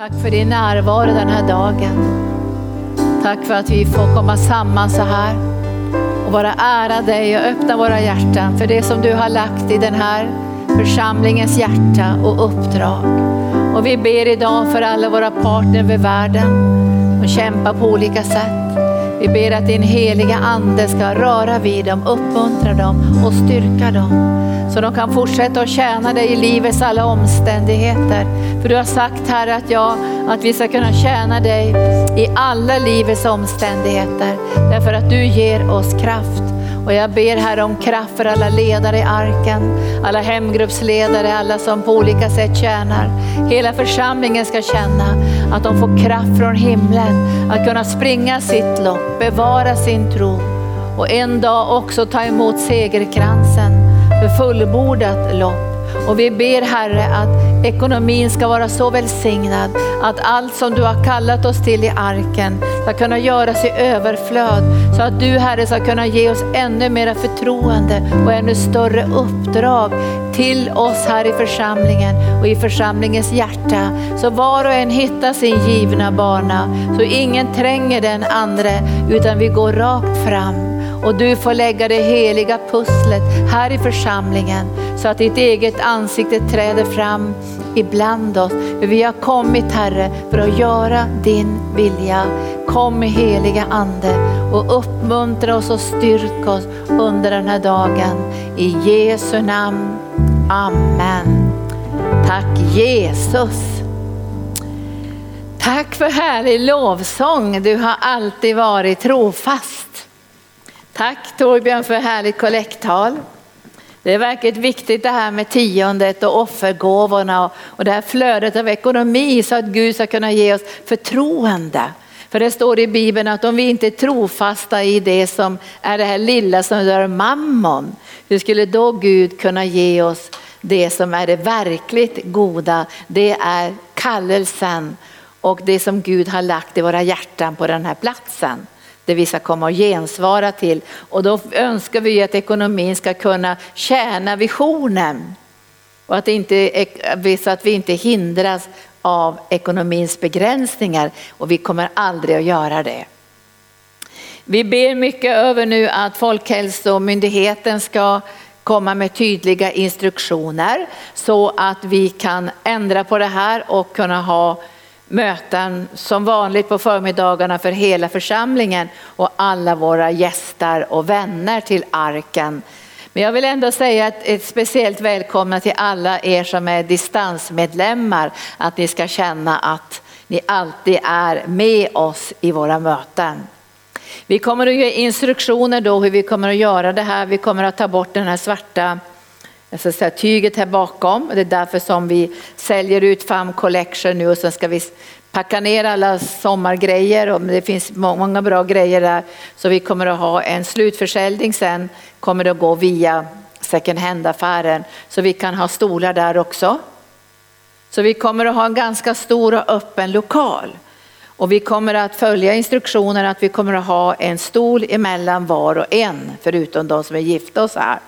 Tack för din närvaro den här dagen. Tack för att vi får komma samman så här och bara ära dig och öppna våra hjärtan för det som du har lagt i den här församlingens hjärta och uppdrag. Och vi ber idag för alla våra partner över världen och kämpar på olika sätt. Vi ber att din heliga ande ska röra vid dem, uppmuntra dem och styrka dem. Så de kan fortsätta att tjäna dig i livets alla omständigheter. För du har sagt här att, att vi ska kunna tjäna dig i alla livets omständigheter. Därför att du ger oss kraft. Och jag ber här om kraft för alla ledare i arken, alla hemgruppsledare, alla som på olika sätt tjänar. Hela församlingen ska känna att de får kraft från himlen att kunna springa sitt lopp, bevara sin tro och en dag också ta emot segerkransen fullbordat lopp. Och vi ber Herre att ekonomin ska vara så välsignad att allt som du har kallat oss till i arken ska kunna göras i överflöd. Så att du Herre ska kunna ge oss ännu mera förtroende och ännu större uppdrag till oss här i församlingen och i församlingens hjärta. Så var och en hittar sin givna bana, så ingen tränger den andra utan vi går rakt fram och du får lägga det heliga pusslet här i församlingen så att ditt eget ansikte träder fram ibland oss. För vi har kommit Herre för att göra din vilja. Kom med heliga Ande och uppmuntra oss och styrk oss under den här dagen. I Jesu namn. Amen. Tack Jesus. Tack för härlig lovsång. Du har alltid varit trofast. Tack Torbjörn för härligt kollekttal. Det är verkligen viktigt det här med tiondet och offergåvorna och det här flödet av ekonomi så att Gud ska kunna ge oss förtroende. För det står i Bibeln att om vi inte är trofasta i det som är det här lilla som rör mammon, hur skulle då Gud kunna ge oss det som är det verkligt goda? Det är kallelsen och det som Gud har lagt i våra hjärtan på den här platsen det vi ska komma och gensvara till. Och då önskar vi att ekonomin ska kunna tjäna visionen. Och att, inte, så att vi inte hindras av ekonomins begränsningar och vi kommer aldrig att göra det. Vi ber mycket över nu att Folkhälsomyndigheten ska komma med tydliga instruktioner så att vi kan ändra på det här och kunna ha möten som vanligt på förmiddagarna för hela församlingen och alla våra gäster och vänner till arken. Men jag vill ändå säga ett, ett speciellt välkomna till alla er som är distansmedlemmar, att ni ska känna att ni alltid är med oss i våra möten. Vi kommer att ge instruktioner då hur vi kommer att göra det här. Vi kommer att ta bort den här svarta jag ska säga, tyget här bakom. Det är därför som vi säljer ut Farm Collection nu och sen ska vi packa ner alla sommargrejer och det finns många bra grejer där. Så vi kommer att ha en slutförsäljning sen, kommer det att gå via second hand-affären. Så vi kan ha stolar där också. Så vi kommer att ha en ganska stor och öppen lokal. Och vi kommer att följa instruktionerna att vi kommer att ha en stol emellan var och en, förutom de som är gifta och så här.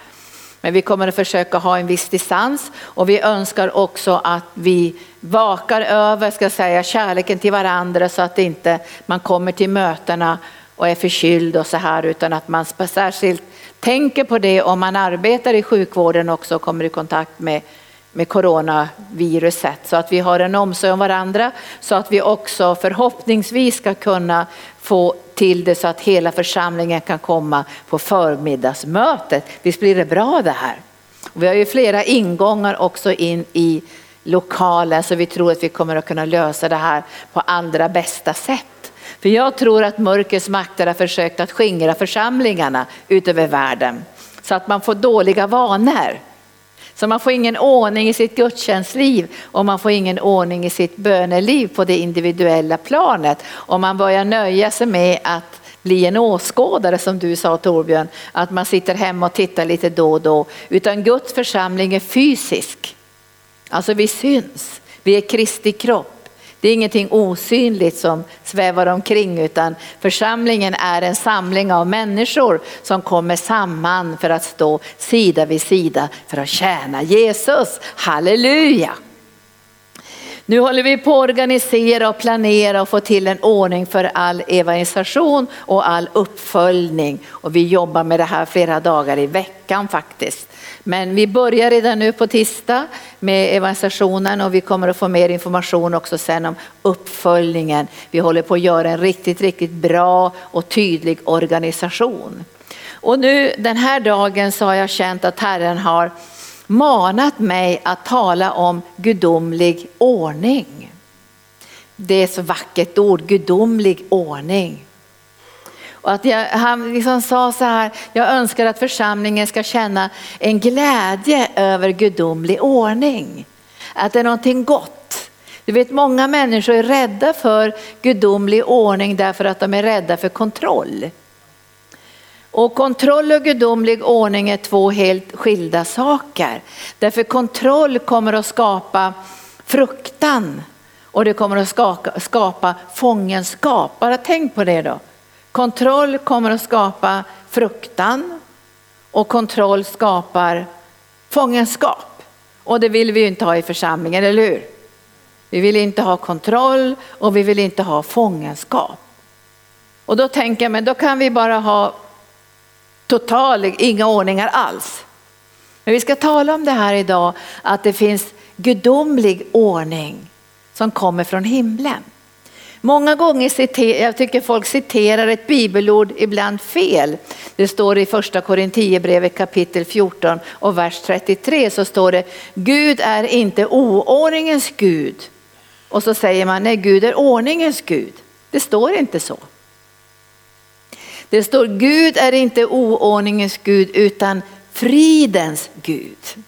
Men vi kommer att försöka ha en viss distans och vi önskar också att vi vakar över ska säga, kärleken till varandra så att inte man kommer till mötena och är förkyld och så här utan att man särskilt tänker på det om man arbetar i sjukvården också och kommer i kontakt med med coronaviruset så att vi har en omsorg om varandra så att vi också förhoppningsvis ska kunna få till det så att hela församlingen kan komma på förmiddagsmötet. Visst blir det bra det här? Vi har ju flera ingångar också in i lokalen så vi tror att vi kommer att kunna lösa det här på allra bästa sätt. För jag tror att mörkrets makter har försökt att skingra församlingarna utöver världen så att man får dåliga vanor. Så man får ingen ordning i sitt gudstjänstliv och man får ingen ordning i sitt böneliv på det individuella planet. Om man börjar nöja sig med att bli en åskådare som du sa Torbjörn, att man sitter hemma och tittar lite då och då. Utan Guds församling är fysisk. Alltså vi syns, vi är Kristi kropp. Det är ingenting osynligt som svävar omkring utan församlingen är en samling av människor som kommer samman för att stå sida vid sida för att tjäna Jesus. Halleluja! Nu håller vi på att organisera och planera och få till en ordning för all evangelisation och all uppföljning. Och vi jobbar med det här flera dagar i veckan faktiskt. Men vi börjar redan nu på tisdag med evangelisationen och vi kommer att få mer information också sen om uppföljningen. Vi håller på att göra en riktigt, riktigt bra och tydlig organisation. Och nu den här dagen så har jag känt att Herren har manat mig att tala om gudomlig ordning. Det är så vackert ord, gudomlig ordning. Och att jag, han liksom sa så här, jag önskar att församlingen ska känna en glädje över gudomlig ordning. Att det är någonting gott. Du vet många människor är rädda för gudomlig ordning därför att de är rädda för kontroll. Och kontroll och gudomlig ordning är två helt skilda saker. Därför kontroll kommer att skapa fruktan och det kommer att skapa, skapa fångenskap. Bara tänk på det då. Kontroll kommer att skapa fruktan och kontroll skapar fångenskap. Och det vill vi ju inte ha i församlingen, eller hur? Vi vill inte ha kontroll och vi vill inte ha fångenskap. Och då tänker jag, men då kan vi bara ha total, inga ordningar alls. Men vi ska tala om det här idag, att det finns gudomlig ordning som kommer från himlen. Många gånger citerar, jag tycker folk citerar ett bibelord ibland fel. Det står i första Korinthierbrevet kapitel 14 och vers 33 så står det Gud är inte oordningens Gud. Och så säger man nej Gud är ordningens Gud. Det står inte så. Det står Gud är inte oordningens Gud utan fridens Gud.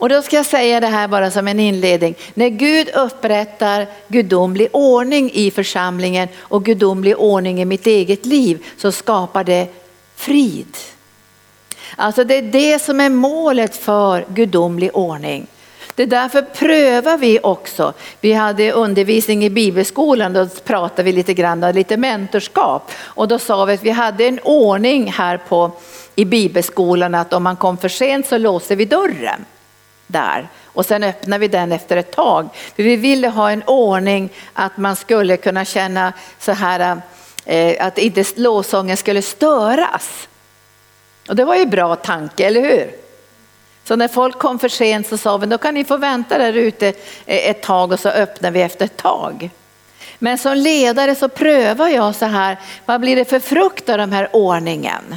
Och då ska jag säga det här bara som en inledning. När Gud upprättar gudomlig ordning i församlingen och gudomlig ordning i mitt eget liv så skapar det frid. Alltså det är det som är målet för gudomlig ordning. Det är därför prövar vi också. Vi hade undervisning i bibelskolan, då pratade vi lite grann om lite mentorskap och då sa vi att vi hade en ordning här på, i bibelskolan att om man kom för sent så låste vi dörren där och sen öppnade vi den efter ett tag. För vi ville ha en ordning att man skulle kunna känna så här eh, att inte lovsången skulle störas. Och det var ju bra tanke, eller hur? Så när folk kom för sent så sa vi då kan ni få vänta där ute eh, ett tag och så öppnar vi efter ett tag. Men som ledare så prövar jag så här, vad blir det för frukt av den här ordningen?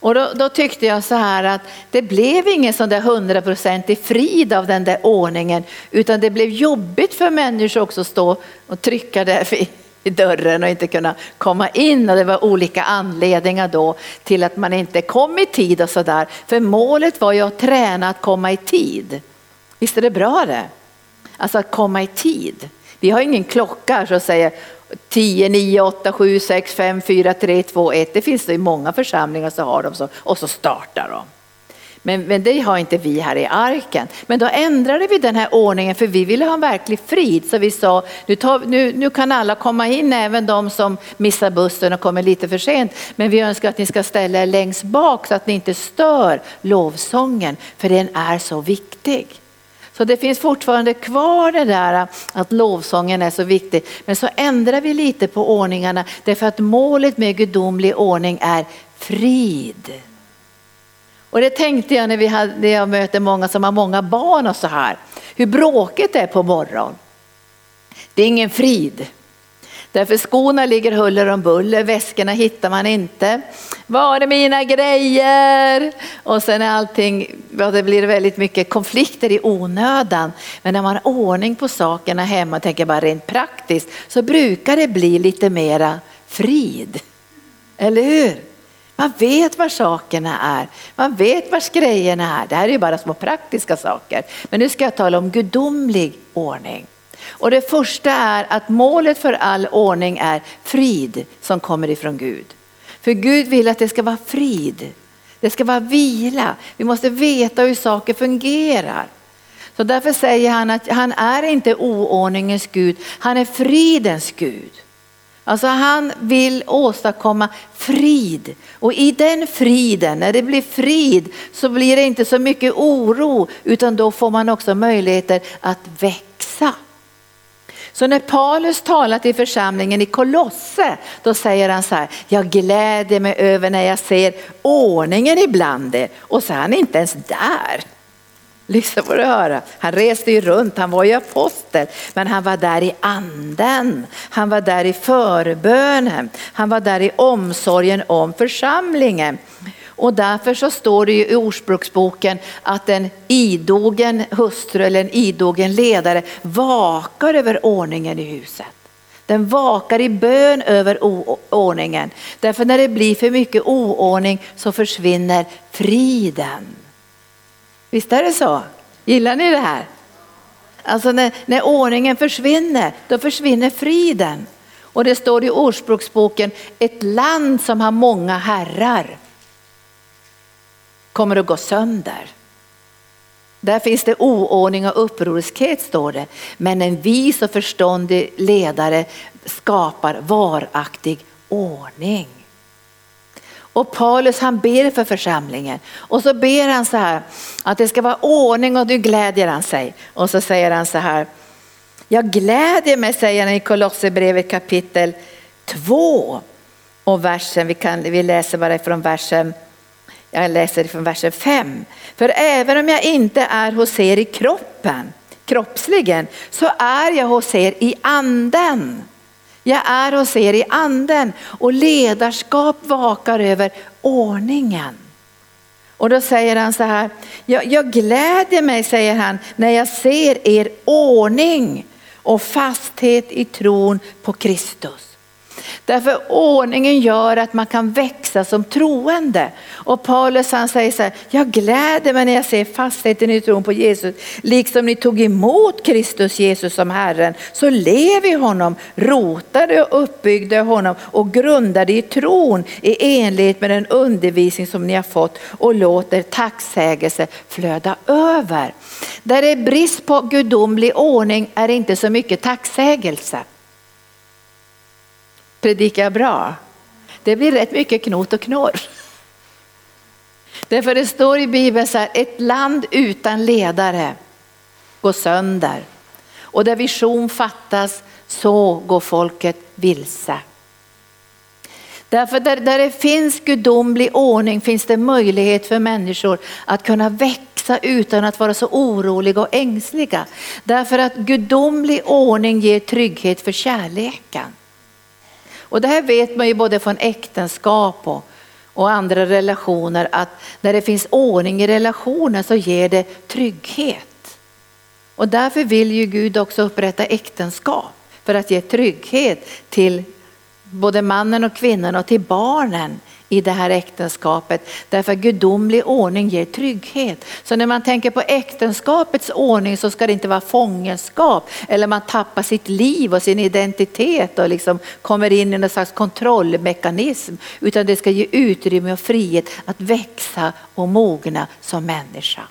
Och då, då, tyckte jag så här att det blev ingen sån där hundraprocentig frid av den där ordningen utan det blev jobbigt för människor också att stå och trycka där i dörren och inte kunna komma in och det var olika anledningar då till att man inte kom i tid och sådär. För målet var ju att träna att komma i tid. Visst är det bra det? Alltså att komma i tid. Vi har ingen klocka som säger 10, 9, 8, 7, 6, 5, 4, 3, 2, 1. Det finns det i många församlingar så har de så och så startar de. Men, men det har inte vi här i arken. Men då ändrade vi den här ordningen för vi ville ha en verklig frid. Så vi sa nu, tar, nu, nu kan alla komma in, även de som missar bussen och kommer lite för sent. Men vi önskar att ni ska ställa er längst bak så att ni inte stör lovsången, för den är så viktig. Så det finns fortfarande kvar det där äh, att lovsången är så viktig. Men så ändrar vi lite på ordningarna därför att målet med gudomlig ordning är frid. Och det tänkte jag när, vi hade, när jag möter många som har många barn och så här. Hur bråkigt det är på morgonen. Det är ingen frid. Därför skorna ligger huller om buller, väskorna hittar man inte. Var är mina grejer? Och sen är allting, ja, det blir väldigt mycket konflikter i onödan. Men när man har ordning på sakerna hemma, tänker bara rent praktiskt, så brukar det bli lite mera frid. Eller hur? Man vet var sakerna är, man vet var grejerna är. Det här är ju bara små praktiska saker. Men nu ska jag tala om gudomlig ordning. Och det första är att målet för all ordning är frid som kommer ifrån Gud. För Gud vill att det ska vara frid. Det ska vara vila. Vi måste veta hur saker fungerar. Så därför säger han att han är inte oordningens Gud, han är fridens Gud. Alltså han vill åstadkomma frid. Och i den friden, när det blir frid, så blir det inte så mycket oro, utan då får man också möjligheter att växa. Så när Paulus talar till församlingen i Kolosse, då säger han så här, jag gläder mig över när jag ser ordningen ibland er. Och så är han inte ens där. Lyssna får du höra. Han reste ju runt, han var ju apostel, men han var där i anden. Han var där i förbönen, han var där i omsorgen om församlingen. Och därför så står det ju i Ordspråksboken att en idogen hustru eller en idogen ledare vakar över ordningen i huset. Den vakar i bön över ordningen. Därför när det blir för mycket oordning så försvinner friden. Visst är det så? Gillar ni det här? Alltså när, när ordningen försvinner, då försvinner friden. Och det står i Ordspråksboken, ett land som har många herrar kommer att gå sönder. Där finns det oordning och upproriskhet står det. Men en vis och förståndig ledare skapar varaktig ordning. Och Paulus han ber för församlingen och så ber han så här att det ska vara ordning och nu glädjer han sig. Och så säger han så här, jag glädjer mig säger han i Kolosserbrevet kapitel 2 och versen, vi, kan, vi läser bara från versen jag läser från versen 5. För även om jag inte är hos er i kroppen, kroppsligen, så är jag hos er i anden. Jag är hos er i anden och ledarskap vakar över ordningen. Och då säger han så här, jag, jag gläder mig säger han när jag ser er ordning och fasthet i tron på Kristus. Därför ordningen gör att man kan växa som troende. Och Paulus han säger så här, jag gläder mig när jag ser fastheten i tron på Jesus. Liksom ni tog emot Kristus Jesus som Herren, så lev i honom, rotade och uppbyggde honom och grundade i tron i enlighet med den undervisning som ni har fått och låter tacksägelse flöda över. Där det är brist på gudomlig ordning är det inte så mycket tacksägelse. Predika bra? Det blir rätt mycket knot och knorr. Därför det står i Bibeln så här, ett land utan ledare går sönder. Och där vision fattas så går folket vilse. Därför där, där det finns gudomlig ordning finns det möjlighet för människor att kunna växa utan att vara så oroliga och ängsliga. Därför att gudomlig ordning ger trygghet för kärleken. Och det här vet man ju både från äktenskap och, och andra relationer att när det finns ordning i relationen så ger det trygghet. Och därför vill ju Gud också upprätta äktenskap för att ge trygghet till både mannen och kvinnan och till barnen i det här äktenskapet. Därför gudomlig ordning ger trygghet. Så när man tänker på äktenskapets ordning så ska det inte vara fångenskap eller man tappar sitt liv och sin identitet och liksom kommer in i någon slags kontrollmekanism. Utan det ska ge utrymme och frihet att växa och mogna som människa.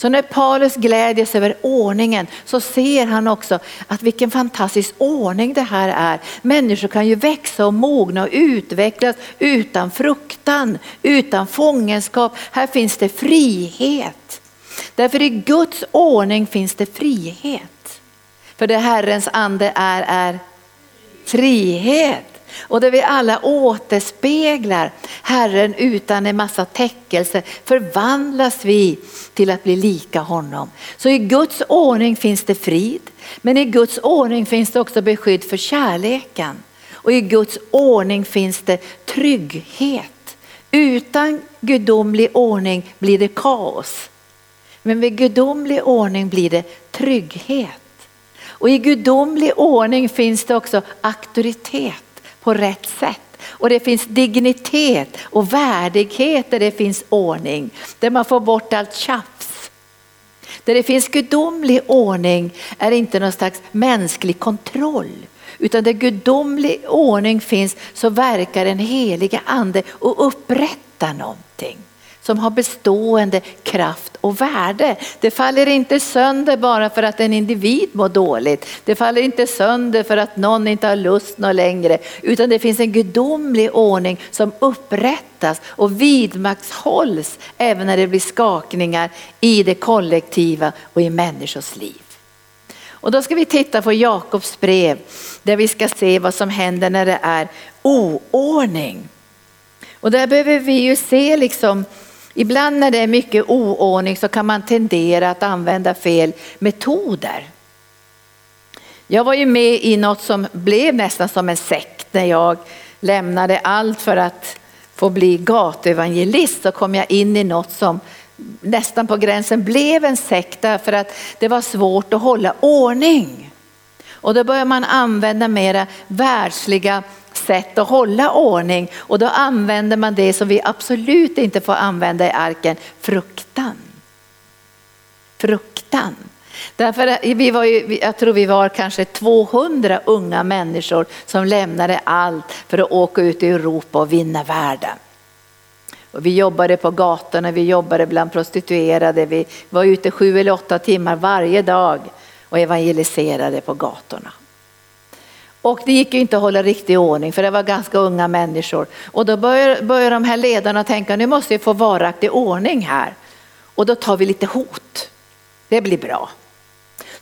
Så när Paulus glädjer sig över ordningen så ser han också att vilken fantastisk ordning det här är. Människor kan ju växa och mogna och utvecklas utan fruktan, utan fångenskap. Här finns det frihet. Därför i Guds ordning finns det frihet. För det Herrens ande är, är frihet. Och där vi alla återspeglar Herren utan en massa täckelse förvandlas vi till att bli lika honom. Så i Guds ordning finns det frid, men i Guds ordning finns det också beskydd för kärleken. Och i Guds ordning finns det trygghet. Utan gudomlig ordning blir det kaos. Men med gudomlig ordning blir det trygghet. Och i gudomlig ordning finns det också auktoritet på rätt sätt. Och det finns dignitet och värdighet där det finns ordning. Där man får bort allt tjafs. Där det finns gudomlig ordning är inte någon slags mänsklig kontroll. Utan där gudomlig ordning finns så verkar den heliga ande och upprättar någonting som har bestående kraft och värde. Det faller inte sönder bara för att en individ mår dåligt. Det faller inte sönder för att någon inte har lust något längre, utan det finns en gudomlig ordning som upprättas och vidmakthålls även när det blir skakningar i det kollektiva och i människors liv. Och då ska vi titta på Jakobs brev där vi ska se vad som händer när det är oordning. Och där behöver vi ju se liksom, ibland när det är mycket oordning så kan man tendera att använda fel metoder. Jag var ju med i något som blev nästan som en sekt när jag lämnade allt för att få bli gatuevangelist så kom jag in i något som nästan på gränsen blev en sekt därför att det var svårt att hålla ordning. Och då börjar man använda mera världsliga sätt att hålla ordning och då använder man det som vi absolut inte får använda i arken, fruktan. Fruktan. Därför eh, vi var ju, jag tror vi var kanske 200 unga människor som lämnade allt för att åka ut i Europa och vinna världen. Och vi jobbade på gatorna, vi jobbade bland prostituerade, vi var ute sju eller åtta timmar varje dag och evangeliserade på gatorna. Och det gick ju inte att hålla riktig ordning för det var ganska unga människor. Och då började, de här ledarna tänka, nu måste vi få varaktig ordning här. Och då tar vi lite hot. Det blir bra.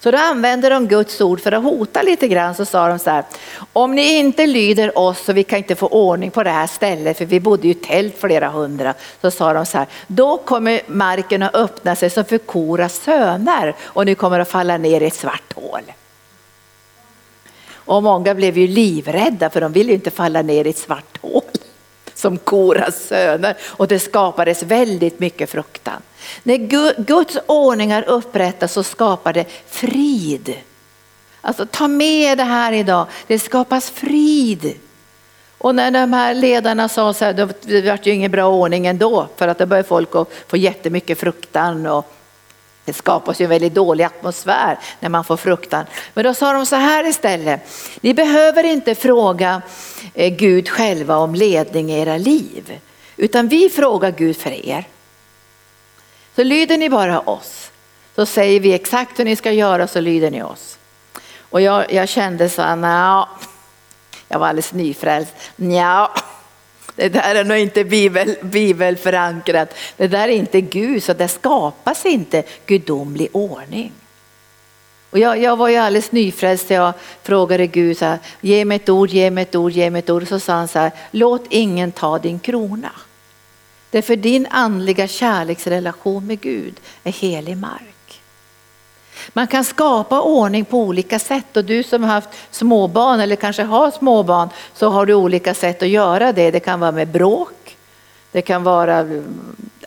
Så då använde de Guds ord för att hota lite grann så sa de så här, om ni inte lyder oss så vi kan inte få ordning på det här stället för vi bodde ju i tält flera hundra. Så sa de så här, då kommer marken att öppna sig som för Koras söner och ni kommer att falla ner i ett svart hål. Och många blev ju livrädda för de ville ju inte falla ner i ett svart hål som Koras söner och det skapades väldigt mycket fruktan. När Guds ordningar upprättas så skapar det frid. Alltså ta med det här idag, det skapas frid. Och när de här ledarna sa så här, det vart ju ingen bra ordning ändå för att då började folk att få jättemycket fruktan och det skapas ju en väldigt dålig atmosfär när man får fruktan. Men då sa de så här istället, ni behöver inte fråga eh, Gud själva om ledning i era liv, utan vi frågar Gud för er. Så lyder ni bara oss, så säger vi exakt hur ni ska göra så lyder ni oss. Och jag, jag kände så här, jag var alldeles nyfrälst, nja, det där är nog inte bibel, bibelförankrat. Det där är inte Gud, så det skapas inte gudomlig ordning. Och jag, jag var ju alldeles nyfrälst jag frågade Gud så här, ge mig ett ord, ge mig ett ord, ge mig ett ord. Så sa han så här, låt ingen ta din krona. Därför din andliga kärleksrelation med Gud är helig mark. Man kan skapa ordning på olika sätt och du som har haft småbarn eller kanske har småbarn så har du olika sätt att göra det. Det kan vara med bråk, det kan vara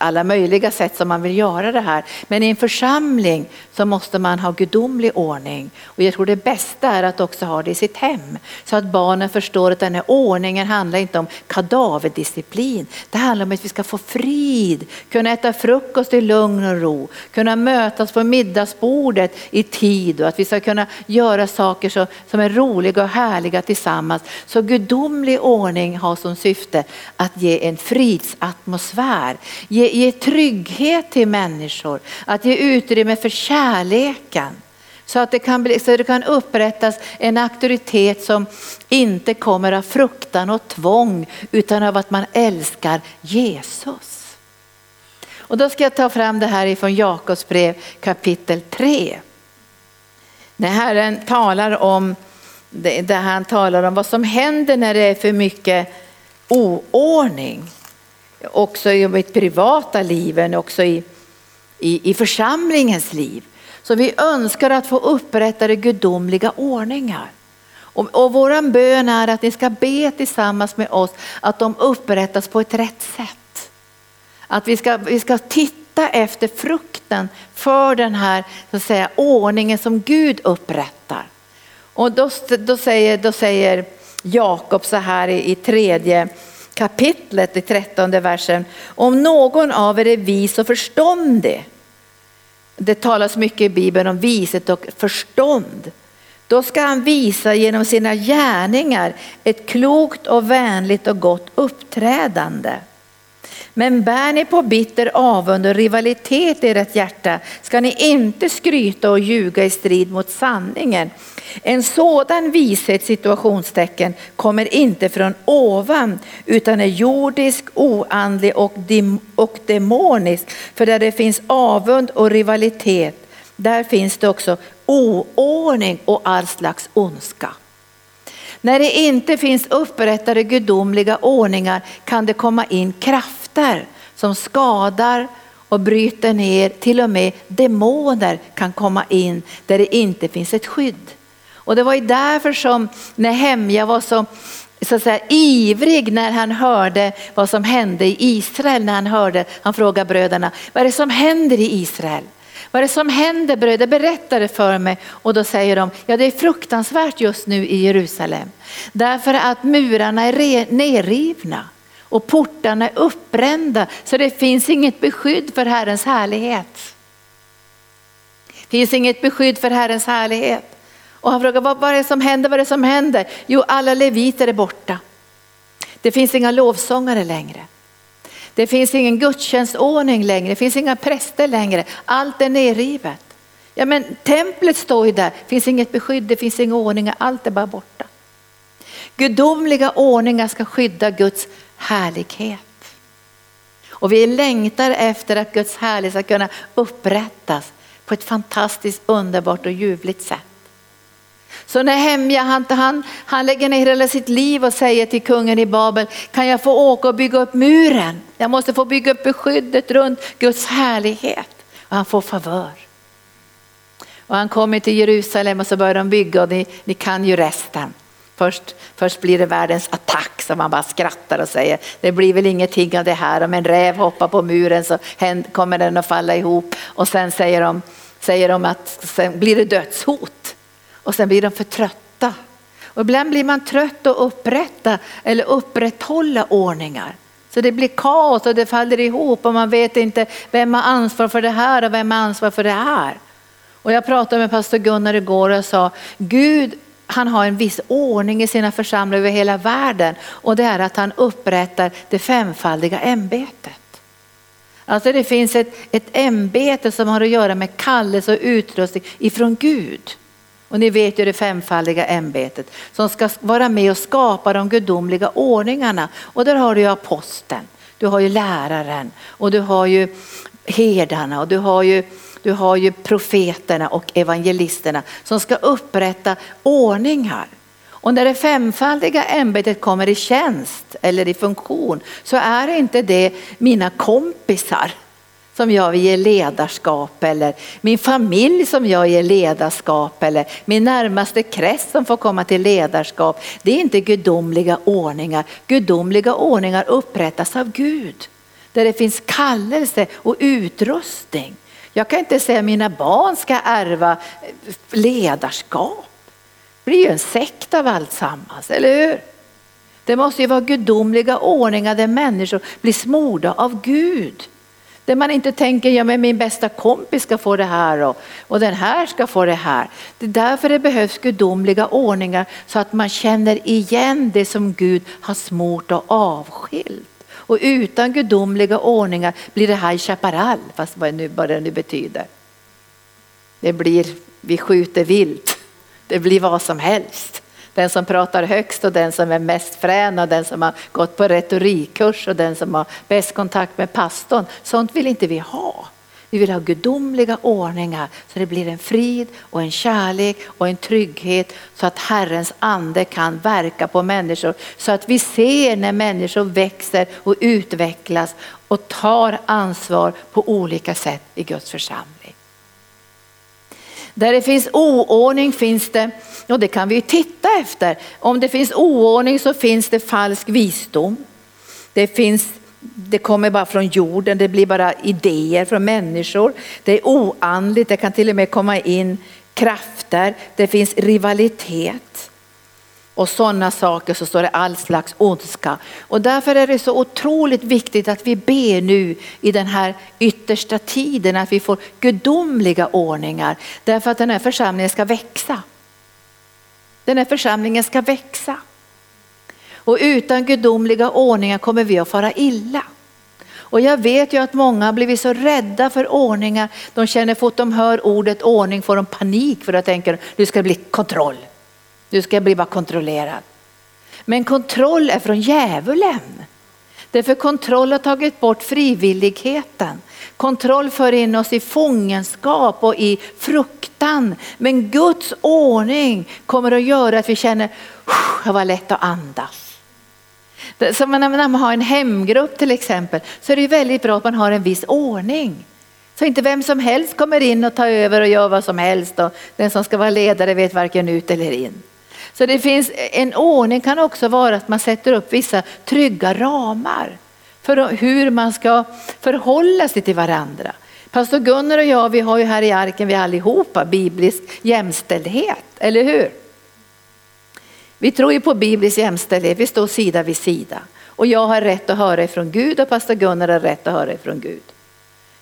alla möjliga sätt som man vill göra det här. Men i en församling så måste man ha gudomlig ordning. Och jag tror det bästa är att också ha det i sitt hem. Så att barnen förstår att den här ordningen handlar inte om kadaverdisciplin. Det handlar om att vi ska få frid, kunna äta frukost i lugn och ro, kunna mötas på middagsbordet i tid och att vi ska kunna göra saker som, som är roliga och härliga tillsammans. Så gudomlig ordning har som syfte att ge en fridsatmosfär, ge ge trygghet till människor, att ge utrymme för kärleken. Så att det kan, bli, så det kan upprättas en auktoritet som inte kommer av fruktan och tvång utan av att man älskar Jesus. Och då ska jag ta fram det här ifrån Jakobs brev kapitel 3. När Herren talar om, där han talar om vad som händer när det är för mycket oordning också i mitt privata liv, men också i, i, i församlingens liv. Så vi önskar att få upprättade gudomliga ordningar. Och, och våran bön är att ni ska be tillsammans med oss att de upprättas på ett rätt sätt. Att vi ska, vi ska titta efter frukten för den här så att säga, ordningen som Gud upprättar. Och då, då säger, då säger Jakob så här i, i tredje kapitlet i trettonde versen. Om någon av er är vis och förståndig, det talas mycket i Bibeln om vishet och förstånd. Då ska han visa genom sina gärningar ett klokt och vänligt och gott uppträdande. Men bär ni på bitter avund och rivalitet i ert hjärta ska ni inte skryta och ljuga i strid mot sanningen. En sådan vishet situationstecken kommer inte från ovan utan är jordisk, oandlig och, och demonisk. För där det finns avund och rivalitet, där finns det också oordning och all slags ondska. När det inte finns upprättade gudomliga ordningar kan det komma in kraft krafter som skadar och bryter ner. Till och med demoner kan komma in där det inte finns ett skydd. Och det var ju därför som Nehemja var så, så att säga, ivrig när han hörde vad som hände i Israel. När han hörde, han frågade bröderna, vad är det som händer i Israel? Vad är det som händer bröder? Berätta det för mig. Och då säger de, ja det är fruktansvärt just nu i Jerusalem. Därför att murarna är nerrivna och portarna är uppbrända så det finns inget beskydd för Herrens härlighet. Det finns inget beskydd för Herrens härlighet. Och han frågar vad, vad är det som händer? Vad är det som händer? Jo, alla leviter är borta. Det finns inga lovsångare längre. Det finns ingen gudstjänstordning längre, det finns inga präster längre. Allt är nerrivet. Ja men templet står ju där, det finns inget beskydd, det finns inga ordningar, allt är bara borta. Gudomliga ordningar ska skydda Guds härlighet. Och vi längtar efter att Guds härlighet ska kunna upprättas på ett fantastiskt underbart och ljuvligt sätt. Så Nehemja han, han, han lägger ner hela sitt liv och säger till kungen i Babel, kan jag få åka och bygga upp muren? Jag måste få bygga upp beskyddet runt Guds härlighet. Och han får favör. Och han kommer till Jerusalem och så börjar de bygga och ni, ni kan ju resten. Först, först blir det världens attack som man bara skrattar och säger det blir väl ingenting av det här. Om en räv hoppar på muren så kommer den att falla ihop. Och sen säger de, säger de att sen blir det dödshot och sen blir de för trötta. Och ibland blir man trött att upprätta eller upprätthålla ordningar. Så det blir kaos och det faller ihop och man vet inte vem har ansvar för det här och vem har ansvar för det här. Och jag pratade med pastor Gunnar igår och sa Gud han har en viss ordning i sina församlingar över hela världen och det är att han upprättar det femfaldiga ämbetet. Alltså det finns ett, ett ämbete som har att göra med kallelse och utrustning ifrån Gud. Och ni vet ju det femfaldiga ämbetet som ska vara med och skapa de gudomliga ordningarna. Och där har du ju aposteln, du har ju läraren och du har ju herdarna och du har ju, du har ju profeterna och evangelisterna som ska upprätta ordningar. Och när det femfaldiga ämbetet kommer i tjänst eller i funktion så är inte det mina kompisar som jag vill ge ledarskap eller min familj som jag ger ledarskap eller min närmaste krets som får komma till ledarskap. Det är inte gudomliga ordningar. Gudomliga ordningar upprättas av Gud. Där det finns kallelse och utrustning. Jag kan inte säga att mina barn ska ärva ledarskap. Det blir ju en sekt av alltsammans, eller hur? Det måste ju vara gudomliga ordningar där människor blir smorda av Gud. Där man inte tänker, ja men min bästa kompis ska få det här och, och den här ska få det här. Det är därför det behövs gudomliga ordningar så att man känner igen det som Gud har smort och avskilt. Och utan gudomliga ordningar blir det High Chaparral, fast vad, nu, vad det nu betyder. Det blir, vi skjuter vilt, det blir vad som helst. Den som pratar högst och den som är mest frän och den som har gått på retorikkurs och den som har bäst kontakt med pastorn. Sånt vill inte vi ha. Vi vill ha gudomliga ordningar så det blir en frid och en kärlek och en trygghet så att Herrens ande kan verka på människor. Så att vi ser när människor växer och utvecklas och tar ansvar på olika sätt i Guds församling. Där det finns oordning finns det, och det kan vi ju titta efter, om det finns oordning så finns det falsk visdom. Det, finns, det kommer bara från jorden, det blir bara idéer från människor. Det är oandligt, det kan till och med komma in krafter, det finns rivalitet och sådana saker så står det all slags ondska. Och därför är det så otroligt viktigt att vi ber nu i den här yttersta tiden att vi får gudomliga ordningar. Därför att den här församlingen ska växa. Den här församlingen ska växa. Och utan gudomliga ordningar kommer vi att fara illa. Och jag vet ju att många har blivit så rädda för ordningar. De känner fort de hör ordet ordning får de panik för att tänker nu ska det bli kontroll. Nu ska jag bli bara kontrollerad. Men kontroll är från djävulen. Därför kontroll har tagit bort frivilligheten. Kontroll för in oss i fångenskap och i fruktan. Men Guds ordning kommer att göra att vi känner, det var lätt att andas. Så när man har en hemgrupp till exempel så är det väldigt bra att man har en viss ordning. Så inte vem som helst kommer in och tar över och gör vad som helst och den som ska vara ledare vet varken ut eller in. Så det finns en ordning kan också vara att man sätter upp vissa trygga ramar för hur man ska förhålla sig till varandra. Pastor Gunnar och jag, vi har ju här i arken, vi allihopa, biblisk jämställdhet, eller hur? Vi tror ju på biblisk jämställdhet, vi står sida vid sida. Och jag har rätt att höra ifrån Gud och pastor Gunnar har rätt att höra ifrån Gud.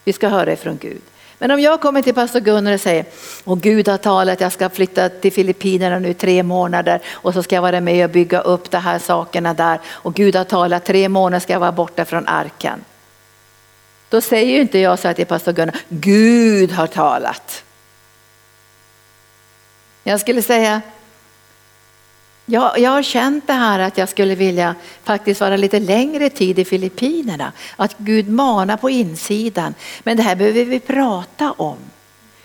Vi ska höra ifrån Gud. Men om jag kommer till pastor Gunnar och säger, och Gud har talat jag ska flytta till Filippinerna nu tre månader och så ska jag vara med och bygga upp de här sakerna där och Gud har talat tre månader ska jag vara borta från arken. Då säger ju inte jag så här till pastor Gunnar, Gud har talat. Jag skulle säga, jag, jag har känt det här att jag skulle vilja faktiskt vara lite längre tid i Filippinerna. Att Gud manar på insidan. Men det här behöver vi prata om.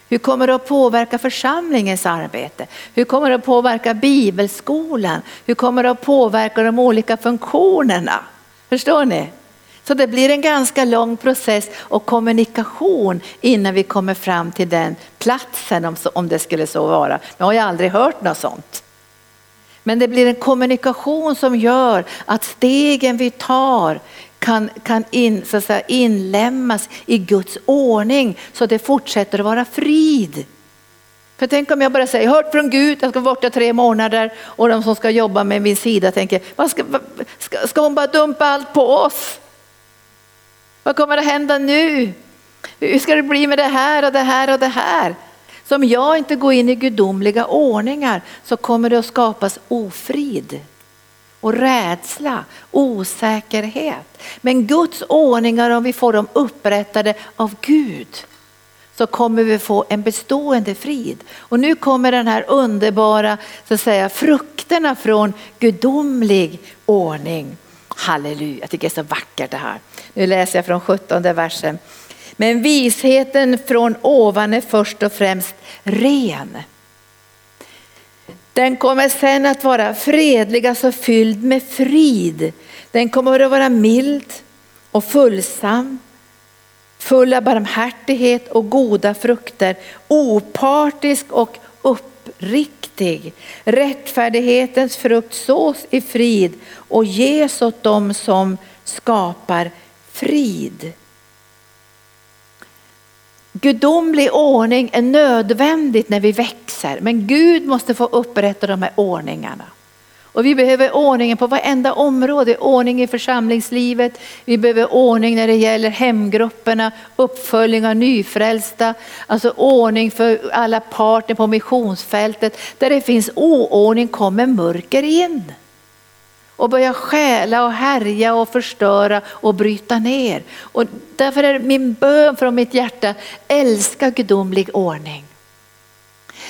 Hur kommer det att påverka församlingens arbete? Hur kommer det att påverka bibelskolan? Hur kommer det att påverka de olika funktionerna? Förstår ni? Så det blir en ganska lång process och kommunikation innan vi kommer fram till den platsen om det skulle så vara. Nu har jag aldrig hört något sånt. Men det blir en kommunikation som gör att stegen vi tar kan, kan in, så att säga, inlämnas i Guds ordning så det fortsätter att vara frid. För tänk om jag bara säger, hört från Gud, jag ska vara borta tre månader och de som ska jobba med min sida tänker, vad ska, ska, ska hon bara dumpa allt på oss? Vad kommer att hända nu? Hur ska det bli med det här och det här och det här? Så om jag inte går in i gudomliga ordningar så kommer det att skapas ofrid och rädsla, osäkerhet. Men Guds ordningar, om vi får dem upprättade av Gud, så kommer vi få en bestående frid. Och nu kommer den här underbara så att säga, frukterna från gudomlig ordning. Halleluja, jag tycker det är så vackert det här. Nu läser jag från 17 versen. Men visheten från ovan är först och främst ren. Den kommer sen att vara fredlig, alltså fylld med frid. Den kommer att vara mild och fullsam, full av barmhärtighet och goda frukter, opartisk och uppriktig. Rättfärdighetens frukt sås i frid och ges åt dem som skapar frid. Gudomlig ordning är nödvändigt när vi växer, men Gud måste få upprätta de här ordningarna. Och vi behöver ordningen på varenda område, ordning i församlingslivet, vi behöver ordning när det gäller hemgrupperna, uppföljning av nyfrälsta, alltså ordning för alla parter på missionsfältet. Där det finns oordning kommer mörker in och börjar stjäla och härja och förstöra och bryta ner. Och därför är min bön från mitt hjärta, älska gudomlig ordning.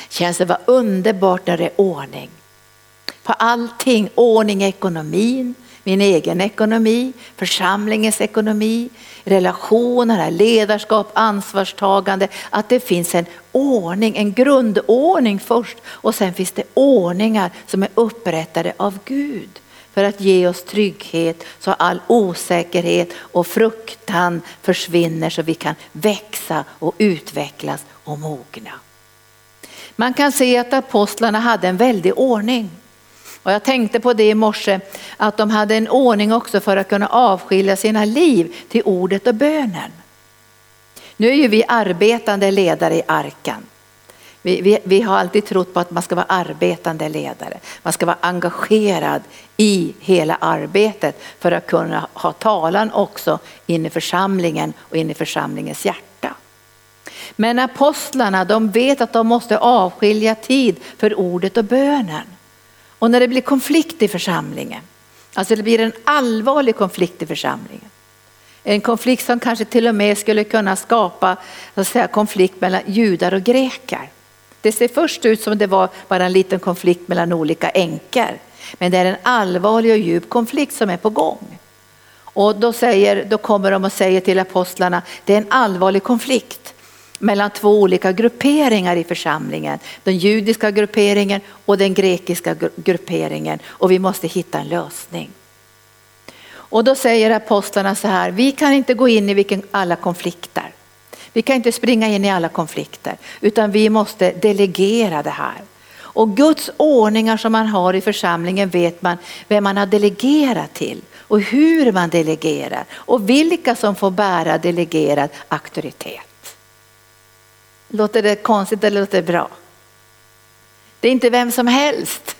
Känns det vara underbart när det är ordning. På allting, ordning i ekonomin, min egen ekonomi, församlingens ekonomi, relationer, ledarskap, ansvarstagande. Att det finns en ordning, en grundordning först och sen finns det ordningar som är upprättade av Gud för att ge oss trygghet så all osäkerhet och fruktan försvinner så vi kan växa och utvecklas och mogna. Man kan se att apostlarna hade en väldig ordning. Och jag tänkte på det i morse, att de hade en ordning också för att kunna avskilja sina liv till ordet och bönen. Nu är ju vi arbetande ledare i arken. Vi, vi, vi, har alltid trott på att man ska vara arbetande ledare. Man ska vara engagerad i hela arbetet för att kunna ha talan också in i församlingen och in i församlingens hjärta. Men apostlarna de vet att de måste avskilja tid för ordet och bönen. Och när det blir konflikt i församlingen, alltså det blir en allvarlig konflikt i församlingen, En konflikt som kanske till och med skulle kunna skapa så att säga, konflikt mellan judar och greker. Det ser först ut som det var bara en liten konflikt mellan olika änkor. Men det är en allvarlig och djup konflikt som är på gång. Och då, säger, då kommer de och säger till apostlarna, det är en allvarlig konflikt mellan två olika grupperingar i församlingen. Den judiska grupperingen och den grekiska grupperingen och vi måste hitta en lösning. Och då säger apostlarna så här, vi kan inte gå in i vilken, alla konflikter. Vi kan inte springa in i alla konflikter utan vi måste delegera det här. Och Guds ordningar som man har i församlingen vet man vem man har delegerat till och hur man delegerar och vilka som får bära delegerad auktoritet. Låter det konstigt eller låter det bra? Det är inte vem som helst.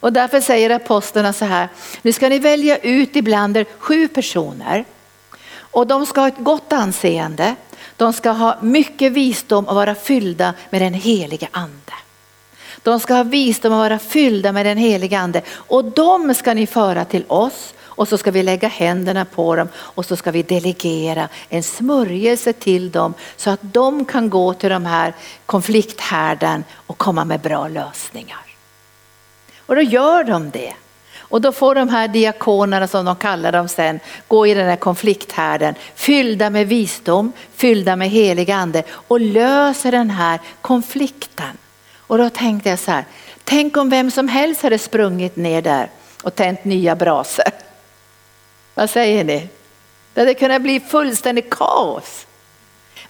Och därför säger apostlarna så här, nu ska ni välja ut ibland er sju personer och de ska ha ett gott anseende, de ska ha mycket visdom och vara fyllda med den helige ande. De ska ha visdom och vara fyllda med den helige ande och de ska ni föra till oss och så ska vi lägga händerna på dem och så ska vi delegera en smörjelse till dem så att de kan gå till de här konflikthärden och komma med bra lösningar. Och då gör de det. Och då får de här diakonerna som de kallar dem sen gå i den här konflikthärden fyllda med visdom, fyllda med helig ande och löser den här konflikten. Och då tänkte jag så här, tänk om vem som helst hade sprungit ner där och tänt nya brasor. Vad säger ni? Det hade kunnat bli fullständigt kaos.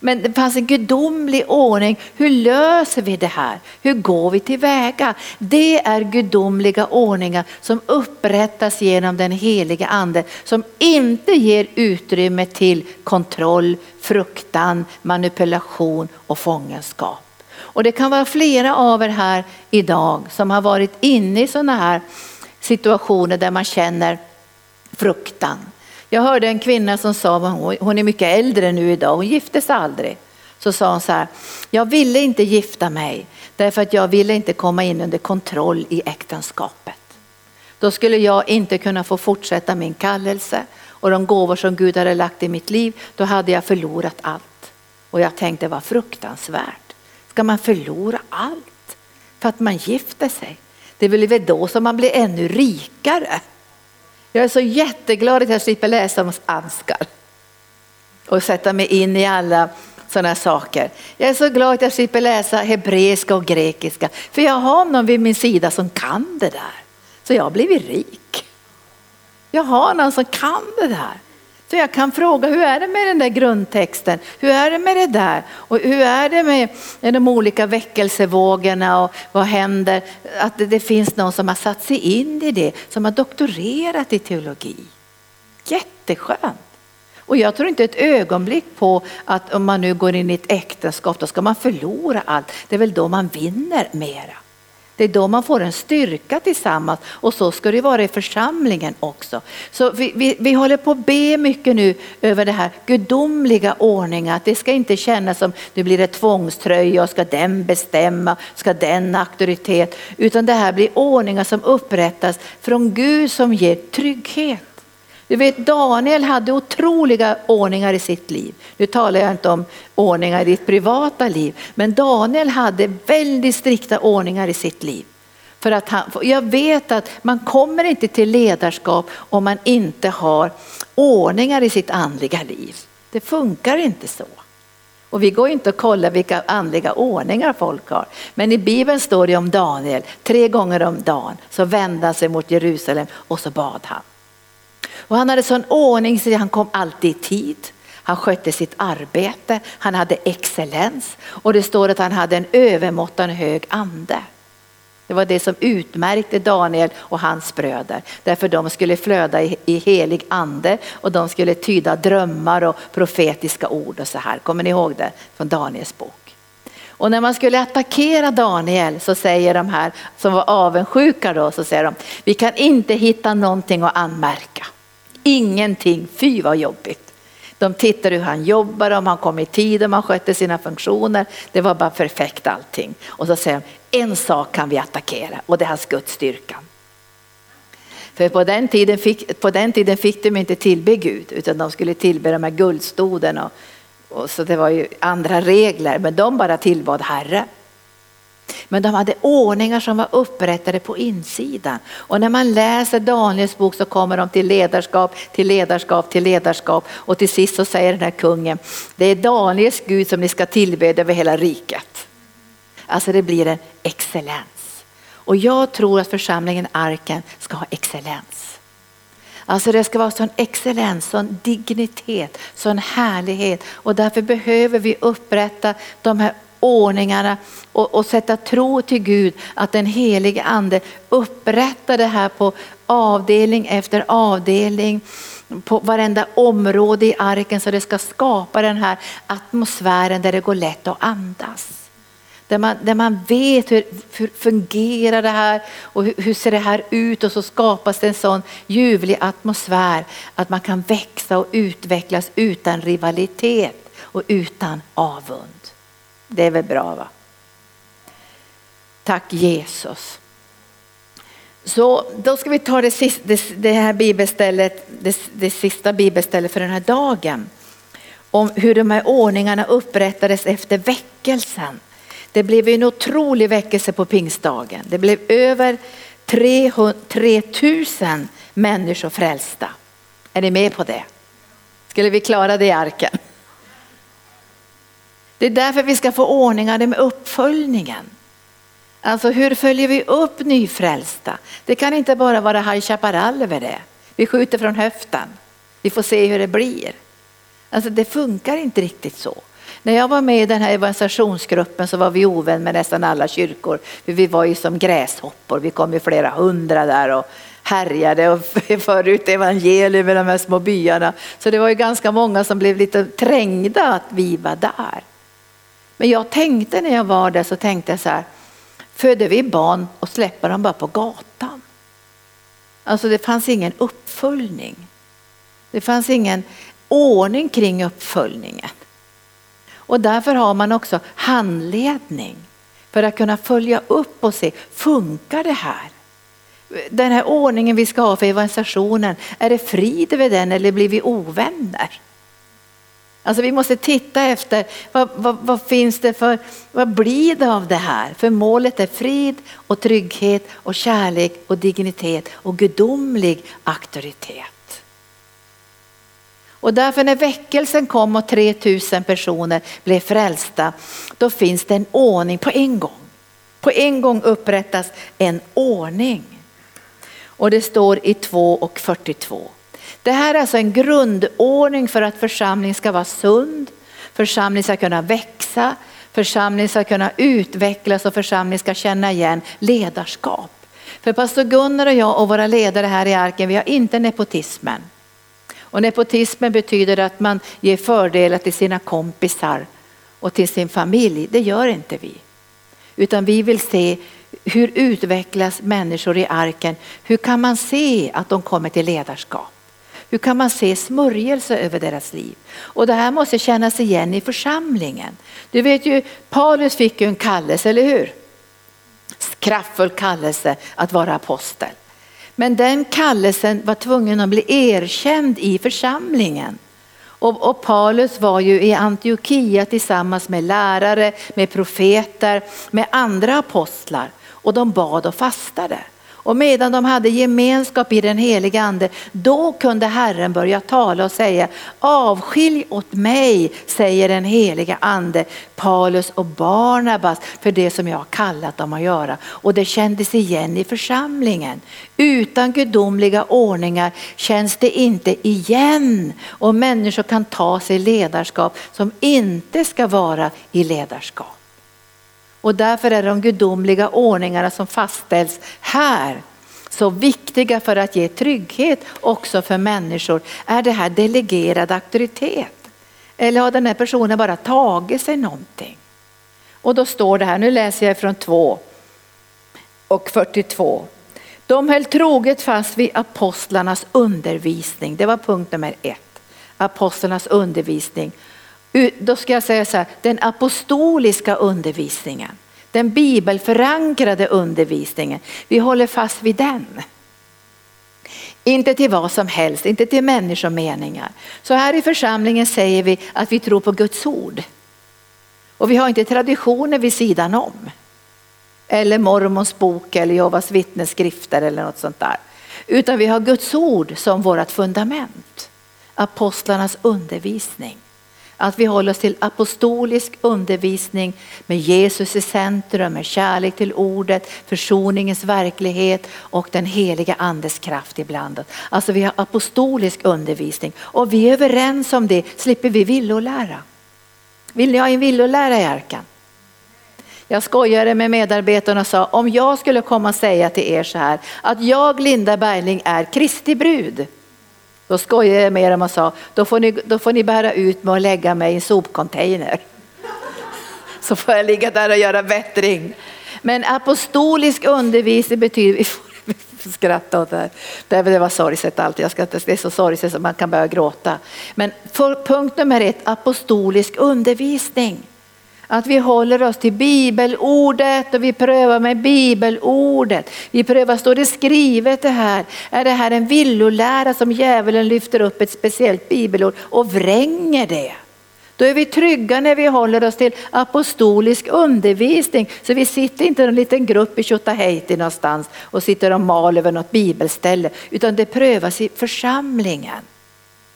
Men det fanns en gudomlig ordning. Hur löser vi det här? Hur går vi tillväga? Det är gudomliga ordningar som upprättas genom den heliga ande som inte ger utrymme till kontroll, fruktan, manipulation och fångenskap. Och det kan vara flera av er här idag som har varit inne i sådana här situationer där man känner fruktan. Jag hörde en kvinna som sa, hon är mycket äldre nu idag, hon gifte sig aldrig. Så sa hon så här, jag ville inte gifta mig därför att jag ville inte komma in under kontroll i äktenskapet. Då skulle jag inte kunna få fortsätta min kallelse och de gåvor som Gud hade lagt i mitt liv, då hade jag förlorat allt. Och jag tänkte vad fruktansvärt. Ska man förlora allt för att man gifter sig? Det är väl då som man blir ännu rikare. Jag är så jätteglad att jag slipper läsa om Ansgar och sätta mig in i alla sådana saker. Jag är så glad att jag slipper läsa hebreiska och grekiska för jag har någon vid min sida som kan det där. Så jag har blivit rik. Jag har någon som kan det där. Så jag kan fråga hur är det med den där grundtexten? Hur är det med det där? Och hur är det med de olika väckelsevågorna och vad händer? Att det finns någon som har satt sig in i det, som har doktorerat i teologi. Jätteskönt. Och jag tror inte ett ögonblick på att om man nu går in i ett äktenskap då ska man förlora allt. Det är väl då man vinner mera. Det är då man får en styrka tillsammans och så ska det vara i församlingen också. Så vi, vi, vi håller på att be mycket nu över det här gudomliga ordningen, att det ska inte kännas som det blir ett tvångströja och ska den bestämma, ska den auktoritet, utan det här blir ordningar som upprättas från Gud som ger trygghet. Du vet Daniel hade otroliga ordningar i sitt liv. Nu talar jag inte om ordningar i ditt privata liv, men Daniel hade väldigt strikta ordningar i sitt liv. För att han, jag vet att man kommer inte till ledarskap om man inte har ordningar i sitt andliga liv. Det funkar inte så. Och vi går inte och kollar vilka andliga ordningar folk har. Men i Bibeln står det om Daniel, tre gånger om dagen så vände han sig mot Jerusalem och så bad han. Och han hade sån ordning så han kom alltid i tid. Han skötte sitt arbete, han hade excellens och det står att han hade en övermåttan hög ande. Det var det som utmärkte Daniel och hans bröder. Därför de skulle flöda i, helig ande och de skulle tyda drömmar och profetiska ord och så här. Kommer ni ihåg det från Daniels bok? Och när man skulle attackera Daniel så säger de här som var avundsjuka då så säger de vi kan inte hitta någonting att anmärka. Ingenting, fy vad jobbigt. De tittade hur han jobbar, om han kom i tid, om han skötte sina funktioner. Det var bara perfekt allting. Och så säger de, en sak kan vi attackera och det är hans Guds styrka. För på den, tiden fick, på den tiden fick de inte tillbe Gud utan de skulle tillbe de här guldstoden. Och, och så det var ju andra regler men de bara tillbad Herre. Men de hade ordningar som var upprättade på insidan. Och när man läser Daniels bok så kommer de till ledarskap, till ledarskap, till ledarskap. Och till sist så säger den här kungen, det är Daniels Gud som ni ska tillbeda över hela riket. Alltså det blir en excellens. Och jag tror att församlingen Arken ska ha excellens. Alltså det ska vara sån excellens, sån dignitet, sån härlighet och därför behöver vi upprätta de här ordningarna och, och sätta tro till Gud att den helige ande upprättar det här på avdelning efter avdelning på varenda område i arken så det ska skapa den här atmosfären där det går lätt att andas. Där man, där man vet hur, hur fungerar det här och hur, hur, ser det här ut och så skapas det en sån ljuvlig atmosfär att man kan växa och utvecklas utan rivalitet och utan avund. Det är väl bra va? Tack Jesus. Så då ska vi ta det, sista, det, det här bibelstället, det, det sista bibelstället för den här dagen. Om hur de här ordningarna upprättades efter väckelsen. Det blev en otrolig väckelse på pingstdagen. Det blev över 3000 människor frälsta. Är ni med på det? Skulle vi klara det i arken? Det är därför vi ska få ordningar med uppföljningen. Alltså hur följer vi upp nyfrälsta? Det kan inte bara vara High Chaparral över det. Vi skjuter från höften. Vi får se hur det blir. Alltså det funkar inte riktigt så. När jag var med i den här evangelisationsgruppen så var vi ovän med nästan alla kyrkor. Vi var ju som gräshoppor, vi kom ju flera hundra där och härjade och för ut evangelium med de här små byarna. Så det var ju ganska många som blev lite trängda att vi var där. Men jag tänkte när jag var där så tänkte jag så här, föder vi barn och släpper dem bara på gatan? Alltså det fanns ingen uppföljning. Det fanns ingen ordning kring uppföljningen. Och därför har man också handledning för att kunna följa upp och se, funkar det här? Den här ordningen vi ska ha för evangelisationen, är det frid över den eller blir vi ovänner? Alltså vi måste titta efter vad, vad, vad, finns det för, vad blir det av det här? För målet är frid och trygghet och kärlek och dignitet och gudomlig auktoritet. Och därför när väckelsen kom och 3000 personer blev frälsta, då finns det en ordning på en gång. På en gång upprättas en ordning. Och det står i 2 och 42. Det här är alltså en grundordning för att församlingen ska vara sund, församlingen ska kunna växa, församlingen ska kunna utvecklas och församlingen ska känna igen ledarskap. För pastor Gunnar och jag och våra ledare här i arken, vi har inte nepotismen. Och nepotismen betyder att man ger fördelar till sina kompisar och till sin familj. Det gör inte vi. Utan vi vill se hur utvecklas människor i arken? Hur kan man se att de kommer till ledarskap? Hur kan man se smörjelse över deras liv? Och det här måste kännas igen i församlingen. Du vet ju, Paulus fick ju en kallelse, eller hur? Kraftfull kallelse att vara apostel. Men den kallelsen var tvungen att bli erkänd i församlingen. Och, och, Paulus var ju i Antiochia tillsammans med lärare, med profeter, med andra apostlar och de bad och fastade. Och medan de hade gemenskap i den heliga ande, då kunde Herren börja tala och säga avskilj åt mig, säger den heliga ande, Paulus och Barnabas för det som jag har kallat dem att göra. Och det kändes igen i församlingen. Utan gudomliga ordningar känns det inte igen och människor kan ta sig ledarskap som inte ska vara i ledarskap. Och därför är de gudomliga ordningarna som fastställs här så viktiga för att ge trygghet också för människor. Är det här delegerad auktoritet? Eller har den här personen bara tagit sig någonting? Och då står det här, nu läser jag från 2 och 42. De höll troget fast vid apostlarnas undervisning. Det var punkt nummer ett. Apostlarnas undervisning då ska jag säga så här, den apostoliska undervisningen, den bibelförankrade undervisningen, vi håller fast vid den. Inte till vad som helst, inte till människomeningar. Så här i församlingen säger vi att vi tror på Guds ord. Och vi har inte traditioner vid sidan om. Eller mormons bok eller Jehovas vittnesskrifter eller något sånt där. Utan vi har Guds ord som vårt fundament. Apostlarnas undervisning. Att vi håller oss till apostolisk undervisning med Jesus i centrum, med kärlek till ordet, försoningens verklighet och den heliga andes kraft ibland. Alltså vi har apostolisk undervisning och vi är överens om det, slipper vi villolära. Vill ni ha en villolära i arkan? Jag skojade med medarbetarna och sa om jag skulle komma och säga till er så här att jag Linda Bergling är Kristi brud. Då skojade jag med dem och sa då får ni, då får ni bära ut mig och lägga mig i en sopcontainer. Så får jag ligga där och göra bättring. Men apostolisk undervisning betyder, vi får skratta åt det här, det var sorgset allt, jag ska det är så sorgset att man kan börja gråta. Men för punkt nummer ett, apostolisk undervisning. Att vi håller oss till bibelordet och vi prövar med bibelordet. Vi prövar, står det skrivet det här? Är det här en villolära som djävulen lyfter upp ett speciellt bibelord och vränger det? Då är vi trygga när vi håller oss till apostolisk undervisning. Så vi sitter inte i en liten grupp i Tjotahejti någonstans och sitter och mal över något bibelställe. Utan det prövas i församlingen.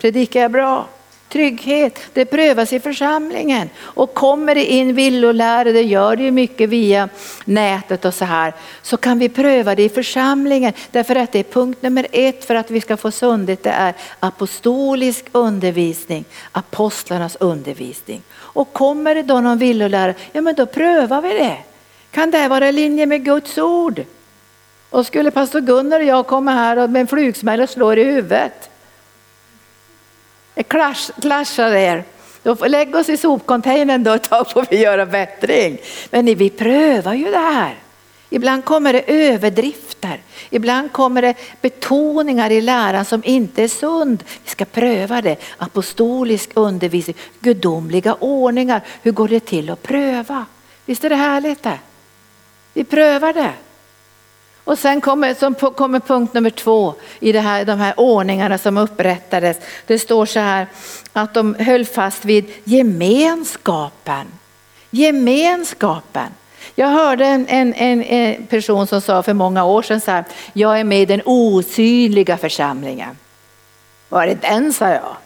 Predikar jag bra? Trygghet. Det prövas i församlingen. Och kommer det in villolärare, det gör det ju mycket via nätet och så här, så kan vi pröva det i församlingen. Därför att det är punkt nummer ett för att vi ska få sundhet, det är apostolisk undervisning, apostlarnas undervisning. Och kommer det då någon villolärare, ja men då prövar vi det. Kan det vara i linje med Guds ord? Och skulle pastor Gunnar och jag komma här med en flugsmäll och slå i huvudet, Eh, clash, clashar er. Då får lägga oss i sopcontainern då ett tag får vi göra bättring. Men vi prövar ju det här. Ibland kommer det överdrifter, ibland kommer det betoningar i läran som inte är sund. Vi ska pröva det. Apostolisk undervisning, gudomliga ordningar. Hur går det till att pröva? Visst är det härligt det? Vi prövar det. Och sen kommer, som kommer punkt nummer två i det här, de här ordningarna som upprättades. Det står så här att de höll fast vid gemenskapen. Gemenskapen. Jag hörde en, en, en, person som sa för många år sedan så här, jag är med i den osynliga församlingen. Var det den sa jag?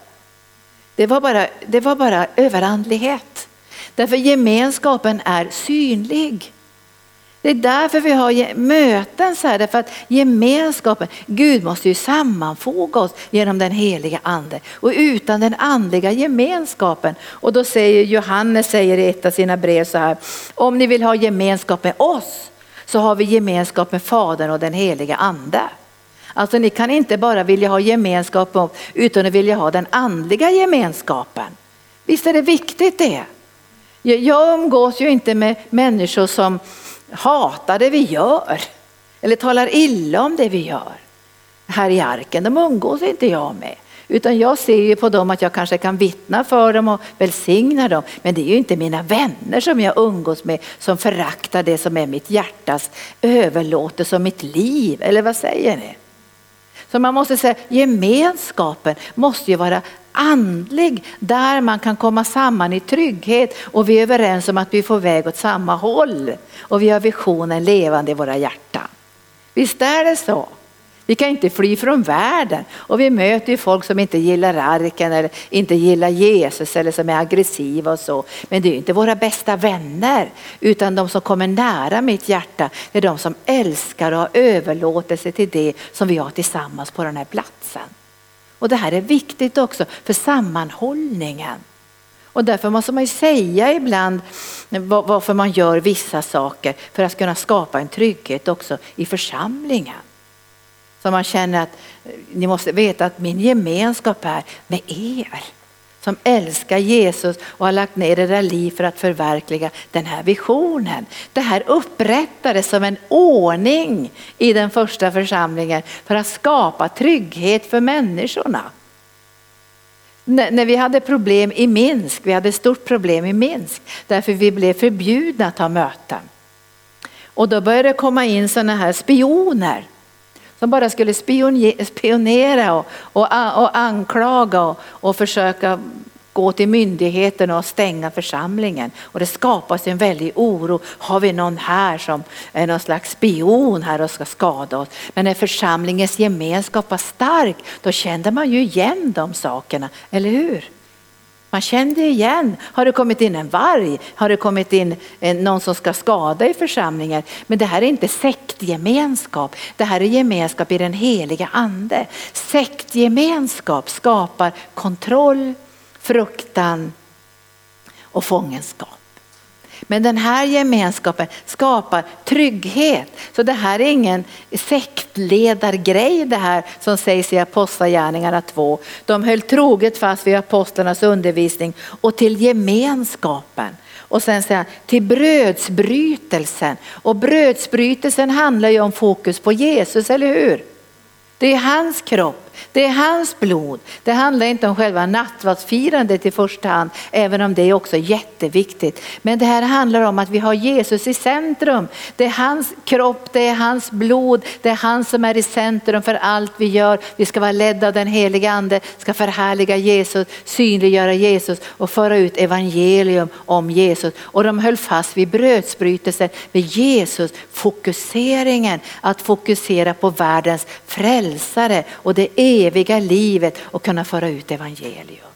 Det var bara, det var bara överandlighet. Därför gemenskapen är synlig. Det är därför vi har möten så här, därför att gemenskapen, Gud måste ju sammanfoga oss genom den heliga ande. Och utan den andliga gemenskapen, och då säger Johannes säger i ett av sina brev så här, om ni vill ha gemenskap med oss så har vi gemenskap med Fadern och den heliga ande. Alltså ni kan inte bara vilja ha gemenskap utan att vilja ha den andliga gemenskapen. Visst är det viktigt det? Jag umgås ju inte med människor som hatar det vi gör eller talar illa om det vi gör. Här i arken, de umgås inte jag med. Utan jag ser ju på dem att jag kanske kan vittna för dem och välsigna dem. Men det är ju inte mina vänner som jag umgås med som föraktar det som är mitt hjärtas överlåtelse och mitt liv. Eller vad säger ni? Så man måste säga gemenskapen måste ju vara andlig där man kan komma samman i trygghet och vi är överens om att vi får väg åt samma håll och vi har visionen levande i våra hjärtan. Visst är det så? Vi kan inte fly från världen och vi möter ju folk som inte gillar arken eller inte gillar Jesus eller som är aggressiva och så. Men det är inte våra bästa vänner utan de som kommer nära mitt hjärta är de som älskar och har överlåtelse till det som vi har tillsammans på den här platsen. Och det här är viktigt också för sammanhållningen. Och därför måste man ju säga ibland varför man gör vissa saker för att kunna skapa en trygghet också i församlingen. Så man känner att eh, ni måste veta att min gemenskap är med er som älskar Jesus och har lagt ner era liv för att förverkliga den här visionen. Det här upprättades som en ordning i den första församlingen för att skapa trygghet för människorna. När vi hade problem i Minsk, vi hade stort problem i Minsk därför vi blev förbjudna att ha möten. Och då började det komma in sådana här spioner som bara skulle spionera och, och, och anklaga och, och försöka gå till myndigheterna och stänga församlingen. Och det skapas en väldig oro. Har vi någon här som är någon slags spion här och ska skada oss? Men när församlingens gemenskap var stark, då kände man ju igen de sakerna, eller hur? Man kände igen, har det kommit in en varg? Har det kommit in eh, någon som ska skada i församlingen? Men det här är inte sektgemenskap, det här är gemenskap i den heliga ande. Sektgemenskap skapar kontroll, fruktan och fångenskap. Men den här gemenskapen skapar trygghet. Så det här är ingen sektledargrej det här som sägs i Apostlagärningarna 2. De höll troget fast vid apostlarnas undervisning och till gemenskapen. Och sen säger han till brödsbrytelsen. Och brödsbrytelsen handlar ju om fokus på Jesus, eller hur? Det är hans kropp det är hans blod. Det handlar inte om själva nattvardsfirandet i första hand, även om det är också jätteviktigt. Men det här handlar om att vi har Jesus i centrum. Det är hans kropp, det är hans blod, det är han som är i centrum för allt vi gör. Vi ska vara ledda av den heliga ande, ska förhärliga Jesus, synliggöra Jesus och föra ut evangelium om Jesus. Och de höll fast vid brödsbrytelsen, vid Jesus, fokuseringen, att fokusera på världens frälsare och det eviga livet och kunna föra ut evangelium.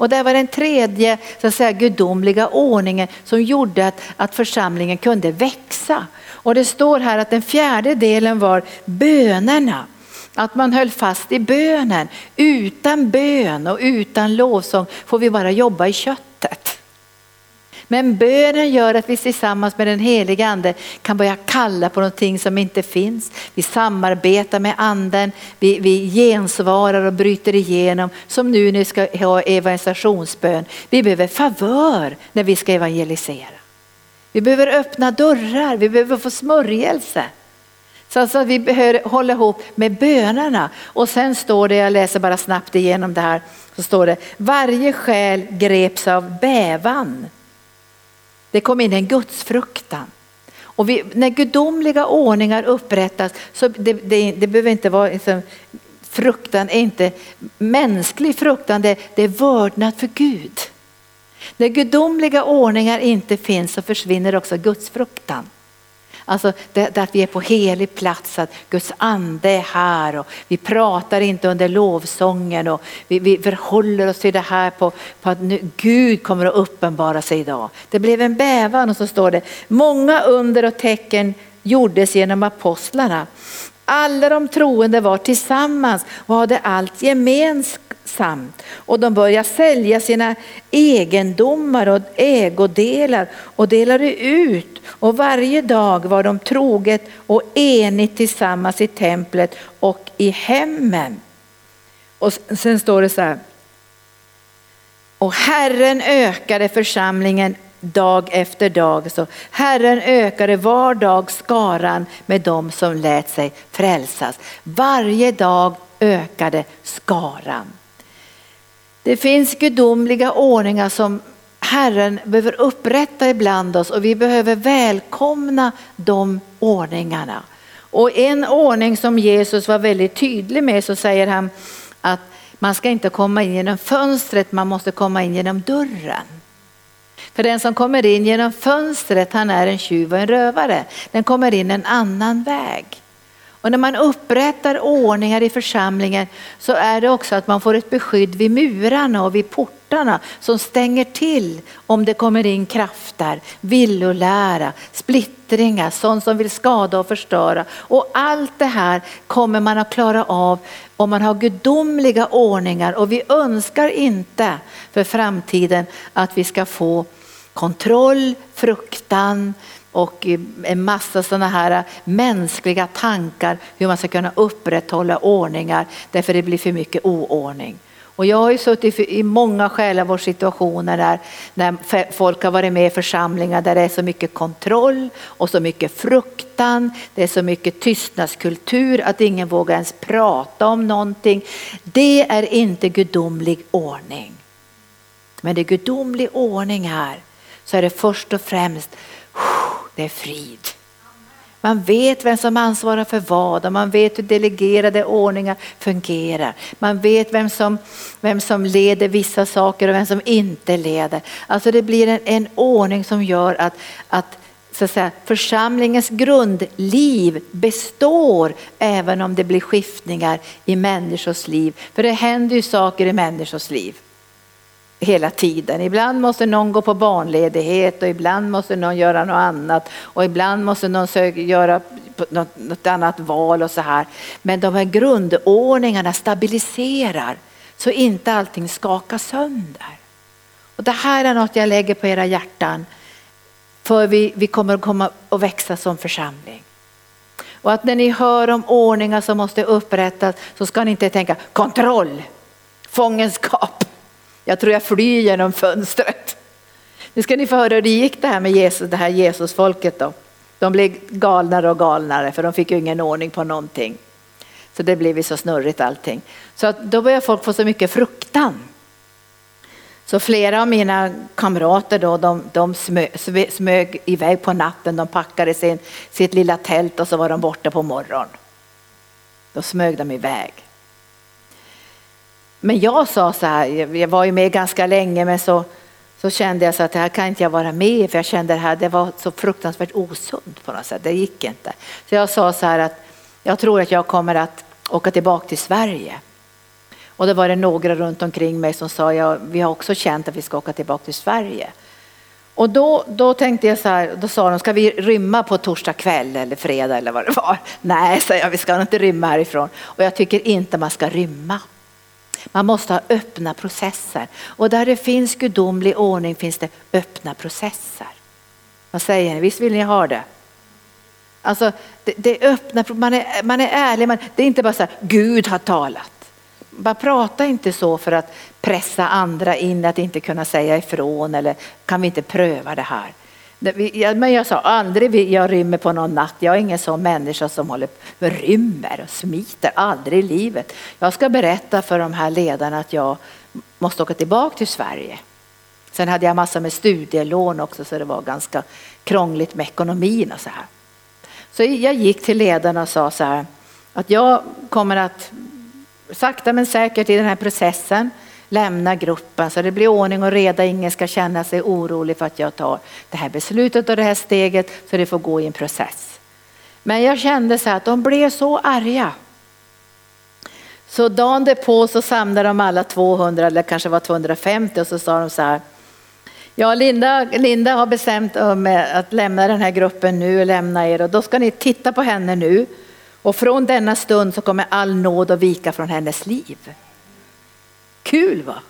Och det var den tredje så att säga, gudomliga ordningen som gjorde att, att församlingen kunde växa. Och det står här att den fjärde delen var bönerna. Att man höll fast i bönen. Utan bön och utan lovsång får vi bara jobba i köttet. Men bönen gör att vi tillsammans med den heliga ande kan börja kalla på någonting som inte finns. Vi samarbetar med anden, vi, vi gensvarar och bryter igenom som nu när vi ska ha evangelisationsbön. Vi behöver favör när vi ska evangelisera. Vi behöver öppna dörrar, vi behöver få smörjelse. Så alltså vi behöver hålla ihop med bönerna. Och sen står det, jag läser bara snabbt igenom det här, så står det varje själ greps av bävan det kom in en gudsfruktan. Och vi, när gudomliga ordningar upprättas så det, det, det behöver inte vara liksom, fruktan är inte mänsklig fruktan, det, det är vördnad för Gud. När gudomliga ordningar inte finns så försvinner också gudsfruktan. Alltså det, det, att vi är på helig plats, att Guds ande är här och vi pratar inte under lovsången och vi, vi förhåller oss till det här på, på att nu, Gud kommer att uppenbara sig idag. Det blev en bävan och så står det, många under och tecken gjordes genom apostlarna. Alla de troende var tillsammans och hade allt gemensamt och de började sälja sina egendomar och ägodelar och delade ut och varje dag var de troget och enigt tillsammans i templet och i hemmen. Och sen står det så här. Och Herren ökade församlingen dag efter dag. Så Herren ökade var dag skaran med dem som lät sig frälsas. Varje dag ökade skaran. Det finns gudomliga ordningar som Herren behöver upprätta ibland oss och vi behöver välkomna de ordningarna. Och en ordning som Jesus var väldigt tydlig med så säger han att man ska inte komma in genom fönstret, man måste komma in genom dörren. För den som kommer in genom fönstret han är en tjuv och en rövare. Den kommer in en annan väg. Och när man upprättar ordningar i församlingen så är det också att man får ett beskydd vid murarna och vid portarna som stänger till om det kommer in krafter, villolära, splittringar, sånt som vill skada och förstöra. Och allt det här kommer man att klara av om man har gudomliga ordningar och vi önskar inte för framtiden att vi ska få kontroll, fruktan, och eh, en massa sådana här eh, mänskliga tankar hur man ska kunna upprätthålla ordningar därför det blir för mycket oordning. Och jag har ju suttit i många själavårdssituationer där när folk har varit med i församlingar där det är så mycket kontroll och så mycket fruktan, det är så mycket tystnadskultur att ingen vågar ens prata om någonting. Det är inte gudomlig ordning. Men det är gudomlig ordning här så är det först och främst det är frid. Man vet vem som ansvarar för vad och man vet hur delegerade ordningar fungerar. Man vet vem som, vem som leder vissa saker och vem som inte leder. Alltså det blir en, en ordning som gör att, att så att säga, församlingens grundliv består även om det blir skiftningar i människors liv. För det händer ju saker i människors liv hela tiden. Ibland måste någon gå på barnledighet och ibland måste någon göra något annat och ibland måste någon göra något, något annat val och så här. Men de här grundordningarna stabiliserar så inte allting skakar sönder. Och det här är något jag lägger på era hjärtan för vi, vi kommer att komma och växa som församling. Och att när ni hör om ordningar som måste upprättas så ska ni inte tänka kontroll, fångenskap. Jag tror jag flyr genom fönstret. Nu ska ni få höra hur det gick det här med Jesus, det här Jesusfolket då. De blev galnare och galnare för de fick ju ingen ordning på någonting. Så det blev ju så snurrigt allting. Så att då började folk få så mycket fruktan. Så flera av mina kamrater då, de, de smög, smög iväg på natten, de packade sin, sitt lilla tält och så var de borta på morgonen. Då smög de iväg. Men jag sa så här, jag var ju med ganska länge men så, så kände jag så att det här kan inte jag vara med i för jag kände det här, det var så fruktansvärt osunt på något sätt, det gick inte. Så jag sa så här att jag tror att jag kommer att åka tillbaka till Sverige. Och då var det några runt omkring mig som sa, ja, vi har också känt att vi ska åka tillbaka till Sverige. Och då, då tänkte jag så här, då sa de, ska vi rymma på torsdag kväll eller fredag eller vad det var? Nej, sa jag, vi ska inte rymma härifrån. Och jag tycker inte man ska rymma. Man måste ha öppna processer. Och där det finns gudomlig ordning finns det öppna processer. Vad säger ni, visst vill ni ha det? Alltså, det, det är öppna, man är, man är ärlig, man, det är inte bara så här, Gud har talat. Bara prata inte så för att pressa andra in att inte kunna säga ifrån eller kan vi inte pröva det här. Men jag sa aldrig jag rymmer på någon natt. Jag är ingen sån människa som håller rymmer och smiter. Aldrig i livet. Jag ska berätta för de här ledarna att jag måste åka tillbaka till Sverige. Sen hade jag massor med studielån också så det var ganska krångligt med ekonomin och så här. Så jag gick till ledarna och sa så här att jag kommer att sakta men säkert i den här processen lämna gruppen så det blir ordning och reda. Ingen ska känna sig orolig för att jag tar det här beslutet och det här steget så det får gå i en process. Men jag kände så att de blev så arga. Så dagen därpå så samlade de alla 200 eller kanske var 250 och så sa de så här. Ja, Linda, Linda har bestämt om eh, att lämna den här gruppen nu och lämna er och då ska ni titta på henne nu. Och från denna stund så kommer all nåd att vika från hennes liv. Kul va?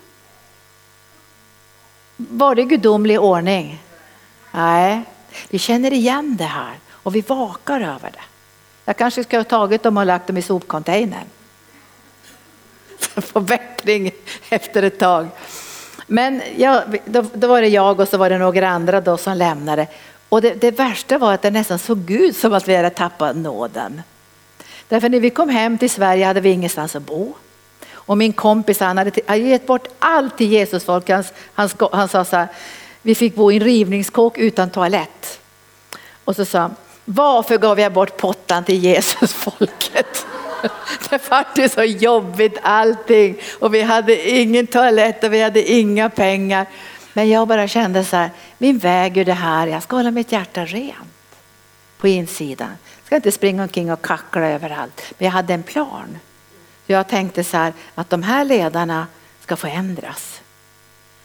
Var det gudomlig ordning? Nej, vi känner igen det här och vi vakar över det. Jag kanske ska ha tagit dem och lagt dem i sopcontainern. Få efter ett tag. Men ja, då, då, var det jag och så var det några andra då som lämnade. Och det, det värsta var att det nästan såg ut som att vi hade tappat nåden. Därför när vi kom hem till Sverige hade vi ingenstans att bo. Och min kompis han hade, hade gett bort allt till Jesusfolk. Han, han, han sa så här, vi fick bo i en rivningskåk utan toalett. Och så sa han, varför gav jag bort pottan till Jesusfolket? Det var så jobbigt allting och vi hade ingen toalett och vi hade inga pengar. Men jag bara kände så här, min väg ur det här, jag ska hålla mitt hjärta rent på insidan. Jag ska inte springa omkring och kackla överallt. Men jag hade en plan. Jag tänkte så här att de här ledarna ska få ändras.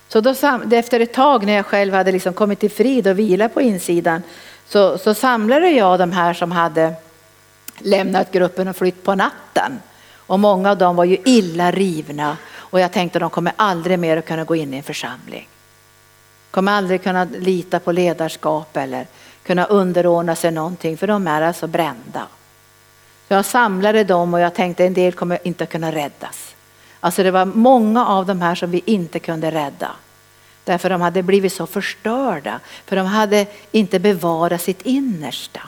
Så då, efter ett tag när jag själv hade liksom kommit till frid och vila på insidan så, så samlade jag de här som hade lämnat gruppen och flytt på natten. Och många av dem var ju illa rivna och jag tänkte de kommer aldrig mer att kunna gå in i en församling. Kommer aldrig kunna lita på ledarskap eller kunna underordna sig någonting för de är alltså brända. Jag samlade dem och jag tänkte en del kommer inte kunna räddas. Alltså det var många av de här som vi inte kunde rädda. Därför de hade blivit så förstörda, för de hade inte bevarat sitt innersta.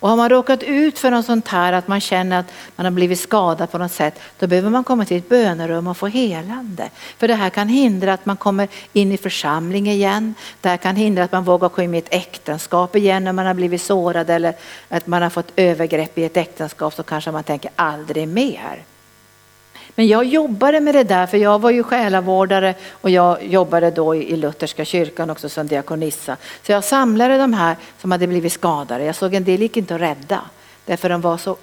Och har man råkat ut för något sånt här att man känner att man har blivit skadad på något sätt, då behöver man komma till ett bönerum och få helande. För det här kan hindra att man kommer in i församling igen. Det här kan hindra att man vågar gå in i ett äktenskap igen när man har blivit sårad eller att man har fått övergrepp i ett äktenskap så kanske man tänker aldrig mer. Men jag jobbade med det där för jag var ju själavårdare och jag jobbade då i Lutherska kyrkan också som diakonissa. Så jag samlade de här som hade blivit skadade. Jag såg en del gick inte att rädda därför de var så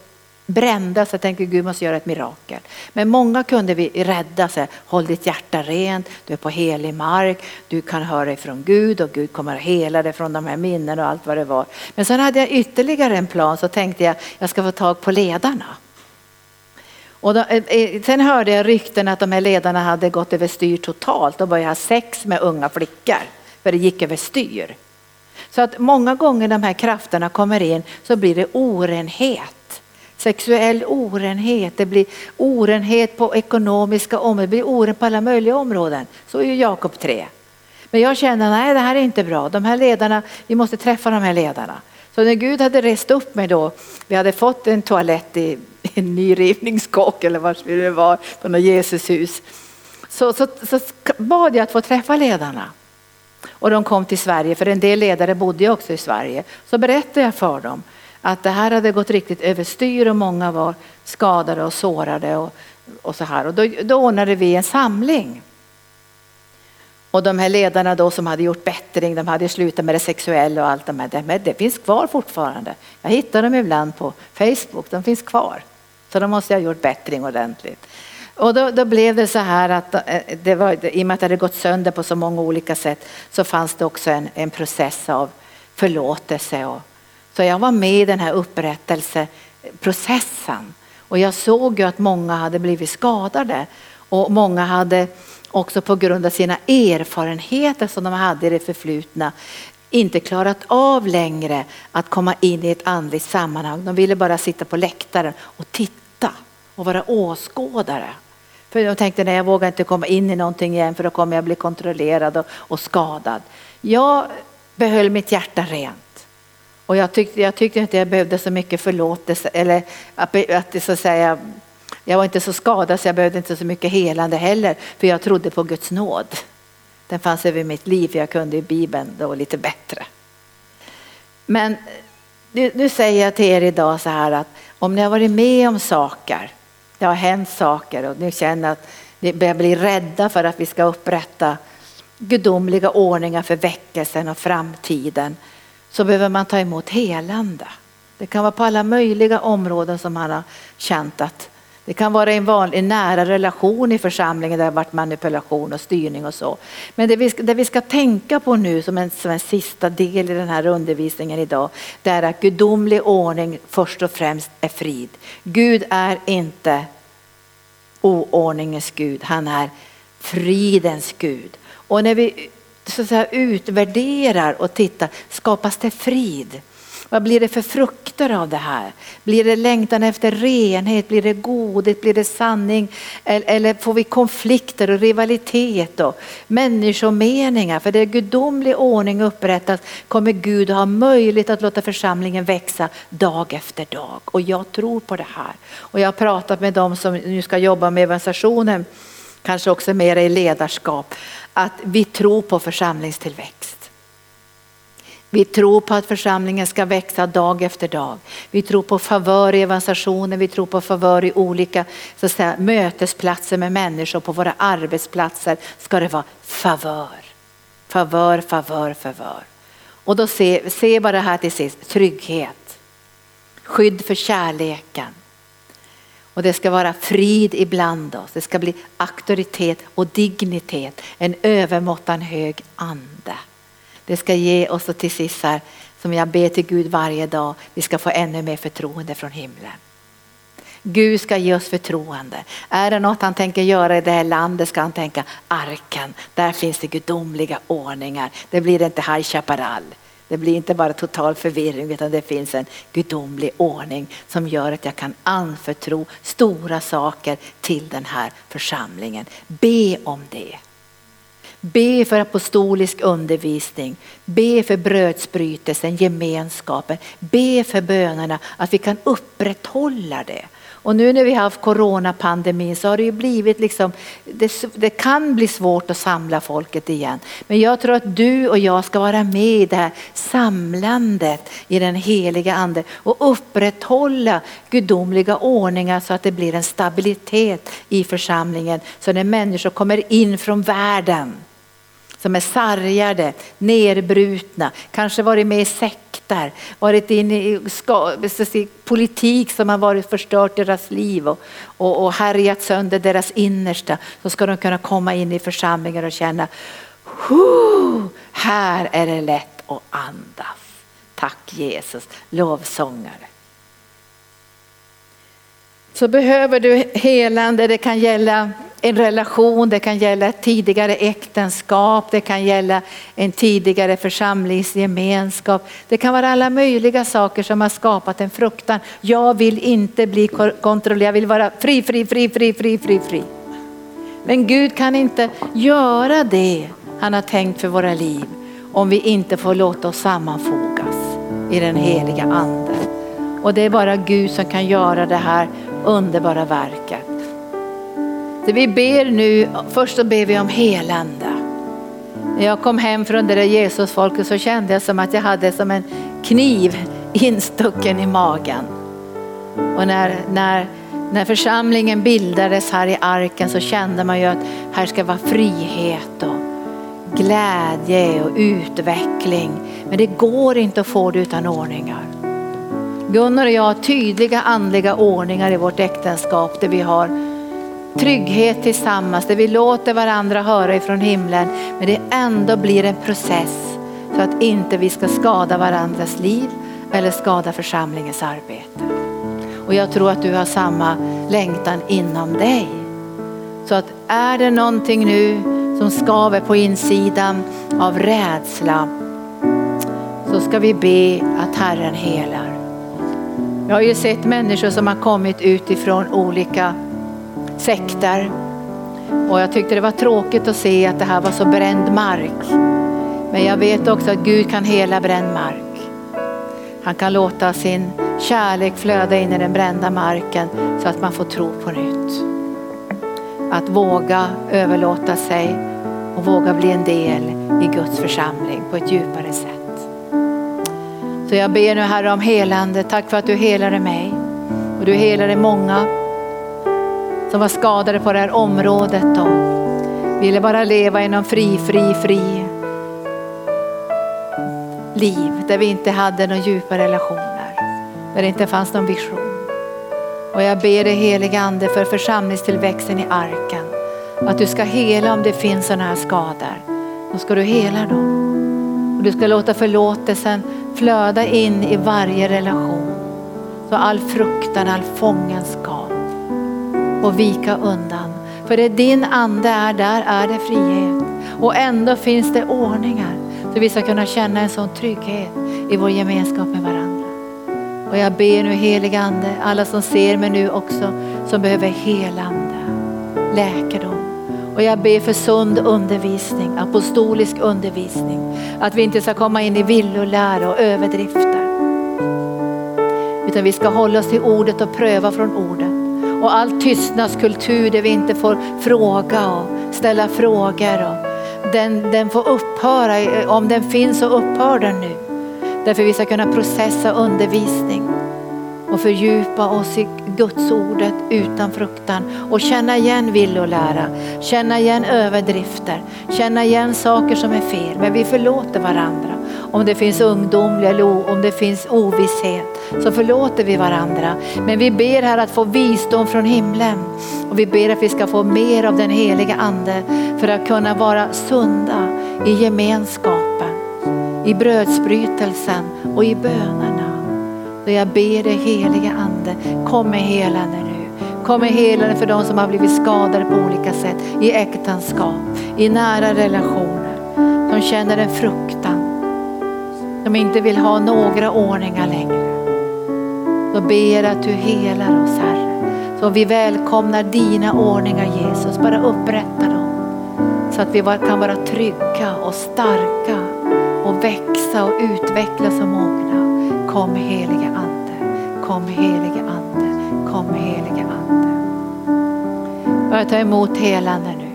brända så jag tänkte Gud måste göra ett mirakel. Men många kunde vi rädda. Så Håll ditt hjärta rent, du är på helig mark, du kan höra ifrån Gud och Gud kommer att hela dig från de här minnen och allt vad det var. Men sen hade jag ytterligare en plan så tänkte jag jag ska få tag på ledarna. Och då, eh, eh, sen hörde jag rykten att de här ledarna hade gått över styr totalt och börjat ha sex med unga flickor. För det gick över styr. Så att många gånger de här krafterna kommer in så blir det orenhet. Sexuell orenhet, det blir orenhet på ekonomiska områden, det blir orenhet på alla möjliga områden. Så är ju Jakob 3. Men jag känner, nej det här är inte bra. De här ledarna, vi måste träffa de här ledarna. Så när Gud hade rest upp mig då, vi hade fått en toalett i en ny rivningskåk eller vad det var på något Jesushus. Så, så, så bad jag att få träffa ledarna. Och de kom till Sverige, för en del ledare bodde ju också i Sverige. Så berättade jag för dem att det här hade gått riktigt överstyr och många var skadade och sårade och, och så här. Och då, då ordnade vi en samling. Och de här ledarna då som hade gjort bättring, de hade slutat med det sexuella och allt det här, men det finns kvar fortfarande. Jag hittar dem ibland på Facebook, de finns kvar. Så då måste jag ha gjort bättring ordentligt. Och då, då, blev det så här att eh, det var, i och med att det hade gått sönder på så många olika sätt så fanns det också en, en process av förlåtelse. Och, så jag var med i den här upprättelseprocessen och jag såg ju att många hade blivit skadade och många hade också på grund av sina erfarenheter som de hade i det förflutna inte klarat av längre att komma in i ett andligt sammanhang. De ville bara sitta på läktaren och titta och vara åskådare. För de tänkte nej jag vågar inte komma in i någonting igen för då kommer jag bli kontrollerad och, och skadad. Jag behöll mitt hjärta rent. Och jag tyckte, jag tyckte inte jag behövde så mycket förlåtelse eller att, att så att säga jag var inte så skadad så jag behövde inte så mycket helande heller för jag trodde på Guds nåd. Den fanns över mitt liv för jag kunde i Bibeln då lite bättre. Men nu säger jag till er idag så här att om ni har varit med om saker, det har hänt saker och ni känner att ni börjar bli rädda för att vi ska upprätta gudomliga ordningar för väckelsen och framtiden så behöver man ta emot helande. Det kan vara på alla möjliga områden som man har känt att det kan vara en, vanlig, en nära relation i församlingen där det har varit manipulation och styrning och så. Men det vi, det vi ska tänka på nu som en, som en sista del i den här undervisningen idag, det är att gudomlig ordning först och främst är frid. Gud är inte oordningens Gud, han är fridens Gud. Och när vi så att säga, utvärderar och tittar, skapas det frid? Vad blir det för frukter av det här? Blir det längtan efter renhet? Blir det godhet? Blir det sanning? Eller får vi konflikter och rivalitet och människomeningar? För det är gudomlig ordning upprättas kommer Gud ha möjlighet att låta församlingen växa dag efter dag. Och jag tror på det här. Och jag har pratat med dem som nu ska jobba med evangelisationen, kanske också mer i ledarskap, att vi tror på församlingstillväxt. Vi tror på att församlingen ska växa dag efter dag. Vi tror på favör i evangelisationen, vi tror på favör i olika så att säga, mötesplatser med människor. På våra arbetsplatser ska det vara favör. Favör, favör, favör. Och då se, se bara här till sist, trygghet, skydd för kärleken. Och det ska vara frid ibland oss, det ska bli auktoritet och dignitet, en övermåttan hög ande. Det ska ge oss och till sist här, som jag ber till Gud varje dag, vi ska få ännu mer förtroende från himlen. Gud ska ge oss förtroende. Är det något han tänker göra i det här landet ska han tänka arken, där finns det gudomliga ordningar. Det blir inte High Chaparral. Det blir inte bara total förvirring utan det finns en gudomlig ordning som gör att jag kan anförtro stora saker till den här församlingen. Be om det. Be för apostolisk undervisning. Be för brödsbrytelsen, gemenskapen. Be för bönerna, att vi kan upprätthålla det. Och nu när vi har haft coronapandemin så har det ju blivit liksom, det, det, kan bli svårt att samla folket igen. Men jag tror att du och jag ska vara med i det här samlandet i den heliga ande och upprätthålla gudomliga ordningar så att det blir en stabilitet i församlingen. Så när människor kommer in från världen som är sargade, nerbrutna, kanske varit med i sekter, varit inne i politik som har varit förstört deras liv och, och, och härjat sönder deras innersta. Så ska de kunna komma in i församlingar och känna, här är det lätt att andas. Tack Jesus, lovsångare. Så behöver du helande, det kan gälla en relation, det kan gälla ett tidigare äktenskap, det kan gälla en tidigare församlingsgemenskap. Det kan vara alla möjliga saker som har skapat en fruktan. Jag vill inte bli kontrollerad, jag vill vara fri, fri, fri, fri, fri, fri, fri. Men Gud kan inte göra det han har tänkt för våra liv om vi inte får låta oss sammanfogas i den heliga anden. Och det är bara Gud som kan göra det här underbara verket. Så vi ber nu, först så ber vi om helande. När jag kom hem från det där Jesusfolket så kände jag som att jag hade som en kniv instucken i magen. Och när, när, när församlingen bildades här i arken så kände man ju att här ska vara frihet och glädje och utveckling. Men det går inte att få det utan ordningar. Gunnar och jag har tydliga andliga ordningar i vårt äktenskap där vi har trygghet tillsammans, där vi låter varandra höra ifrån himlen. Men det ändå blir en process för att inte vi ska skada varandras liv eller skada församlingens arbete. Och jag tror att du har samma längtan inom dig. Så att är det någonting nu som skaver på insidan av rädsla så ska vi be att Herren helar. Jag har ju sett människor som har kommit utifrån olika sekter. Och jag tyckte det var tråkigt att se att det här var så bränd mark. Men jag vet också att Gud kan hela bränd mark. Han kan låta sin kärlek flöda in i den brända marken så att man får tro på nytt. Att våga överlåta sig och våga bli en del i Guds församling på ett djupare sätt. Så jag ber nu Herre om helande. Tack för att du helade mig och du helade många som var skadade på det här området och ville bara leva i någon fri, fri, fri liv där vi inte hade några djupa relationer, där det inte fanns någon vision. Och jag ber dig heliga ande för församlingstillväxten i arken. Att du ska hela om det finns sådana här skador. Då ska du hela dem. Och du ska låta förlåtelsen flöda in i varje relation. Så all fruktan, all fångenskap och vika undan. För det din ande är, där är det frihet. Och ändå finns det ordningar. Så vi ska kunna känna en sån trygghet i vår gemenskap med varandra. Och jag ber nu heliga ande, alla som ser mig nu också, som behöver helande, läkedom. Och jag ber för sund undervisning, apostolisk undervisning. Att vi inte ska komma in i villolära och överdrifter. Utan vi ska hålla oss till ordet och pröva från ordet och all tystnadskultur där vi inte får fråga och ställa frågor. Och den, den får upphöra, eh, om den finns så upphör den nu. Därför vi ska kunna processa undervisning och fördjupa oss i Guds ordet utan fruktan och känna igen villolära, känna igen överdrifter, känna igen saker som är fel. Men vi förlåter varandra. Om det finns ungdomlig eller om det finns ovisshet så förlåter vi varandra. Men vi ber här att få visdom från himlen och vi ber att vi ska få mer av den heliga ande för att kunna vara sunda i gemenskapen, i brödsbrytelsen och i bönerna. Så jag ber dig heliga ande, kom med helande nu. Kom med helande för de som har blivit skadade på olika sätt i äktenskap, i nära relationer. De känner en fruktan. De inte vill ha några ordningar längre. Så ber att du helar oss Herre. Så vi välkomnar dina ordningar Jesus, bara upprätta dem. Så att vi kan vara trygga och starka och växa och utvecklas och mogna. Kom helige Ande, kom helige Ande, kom helige Ande. Bara ta emot helande nu.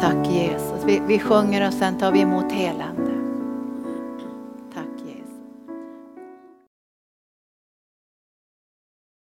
Tack Jesus. Vi, vi sjunger och sen tar vi emot helande.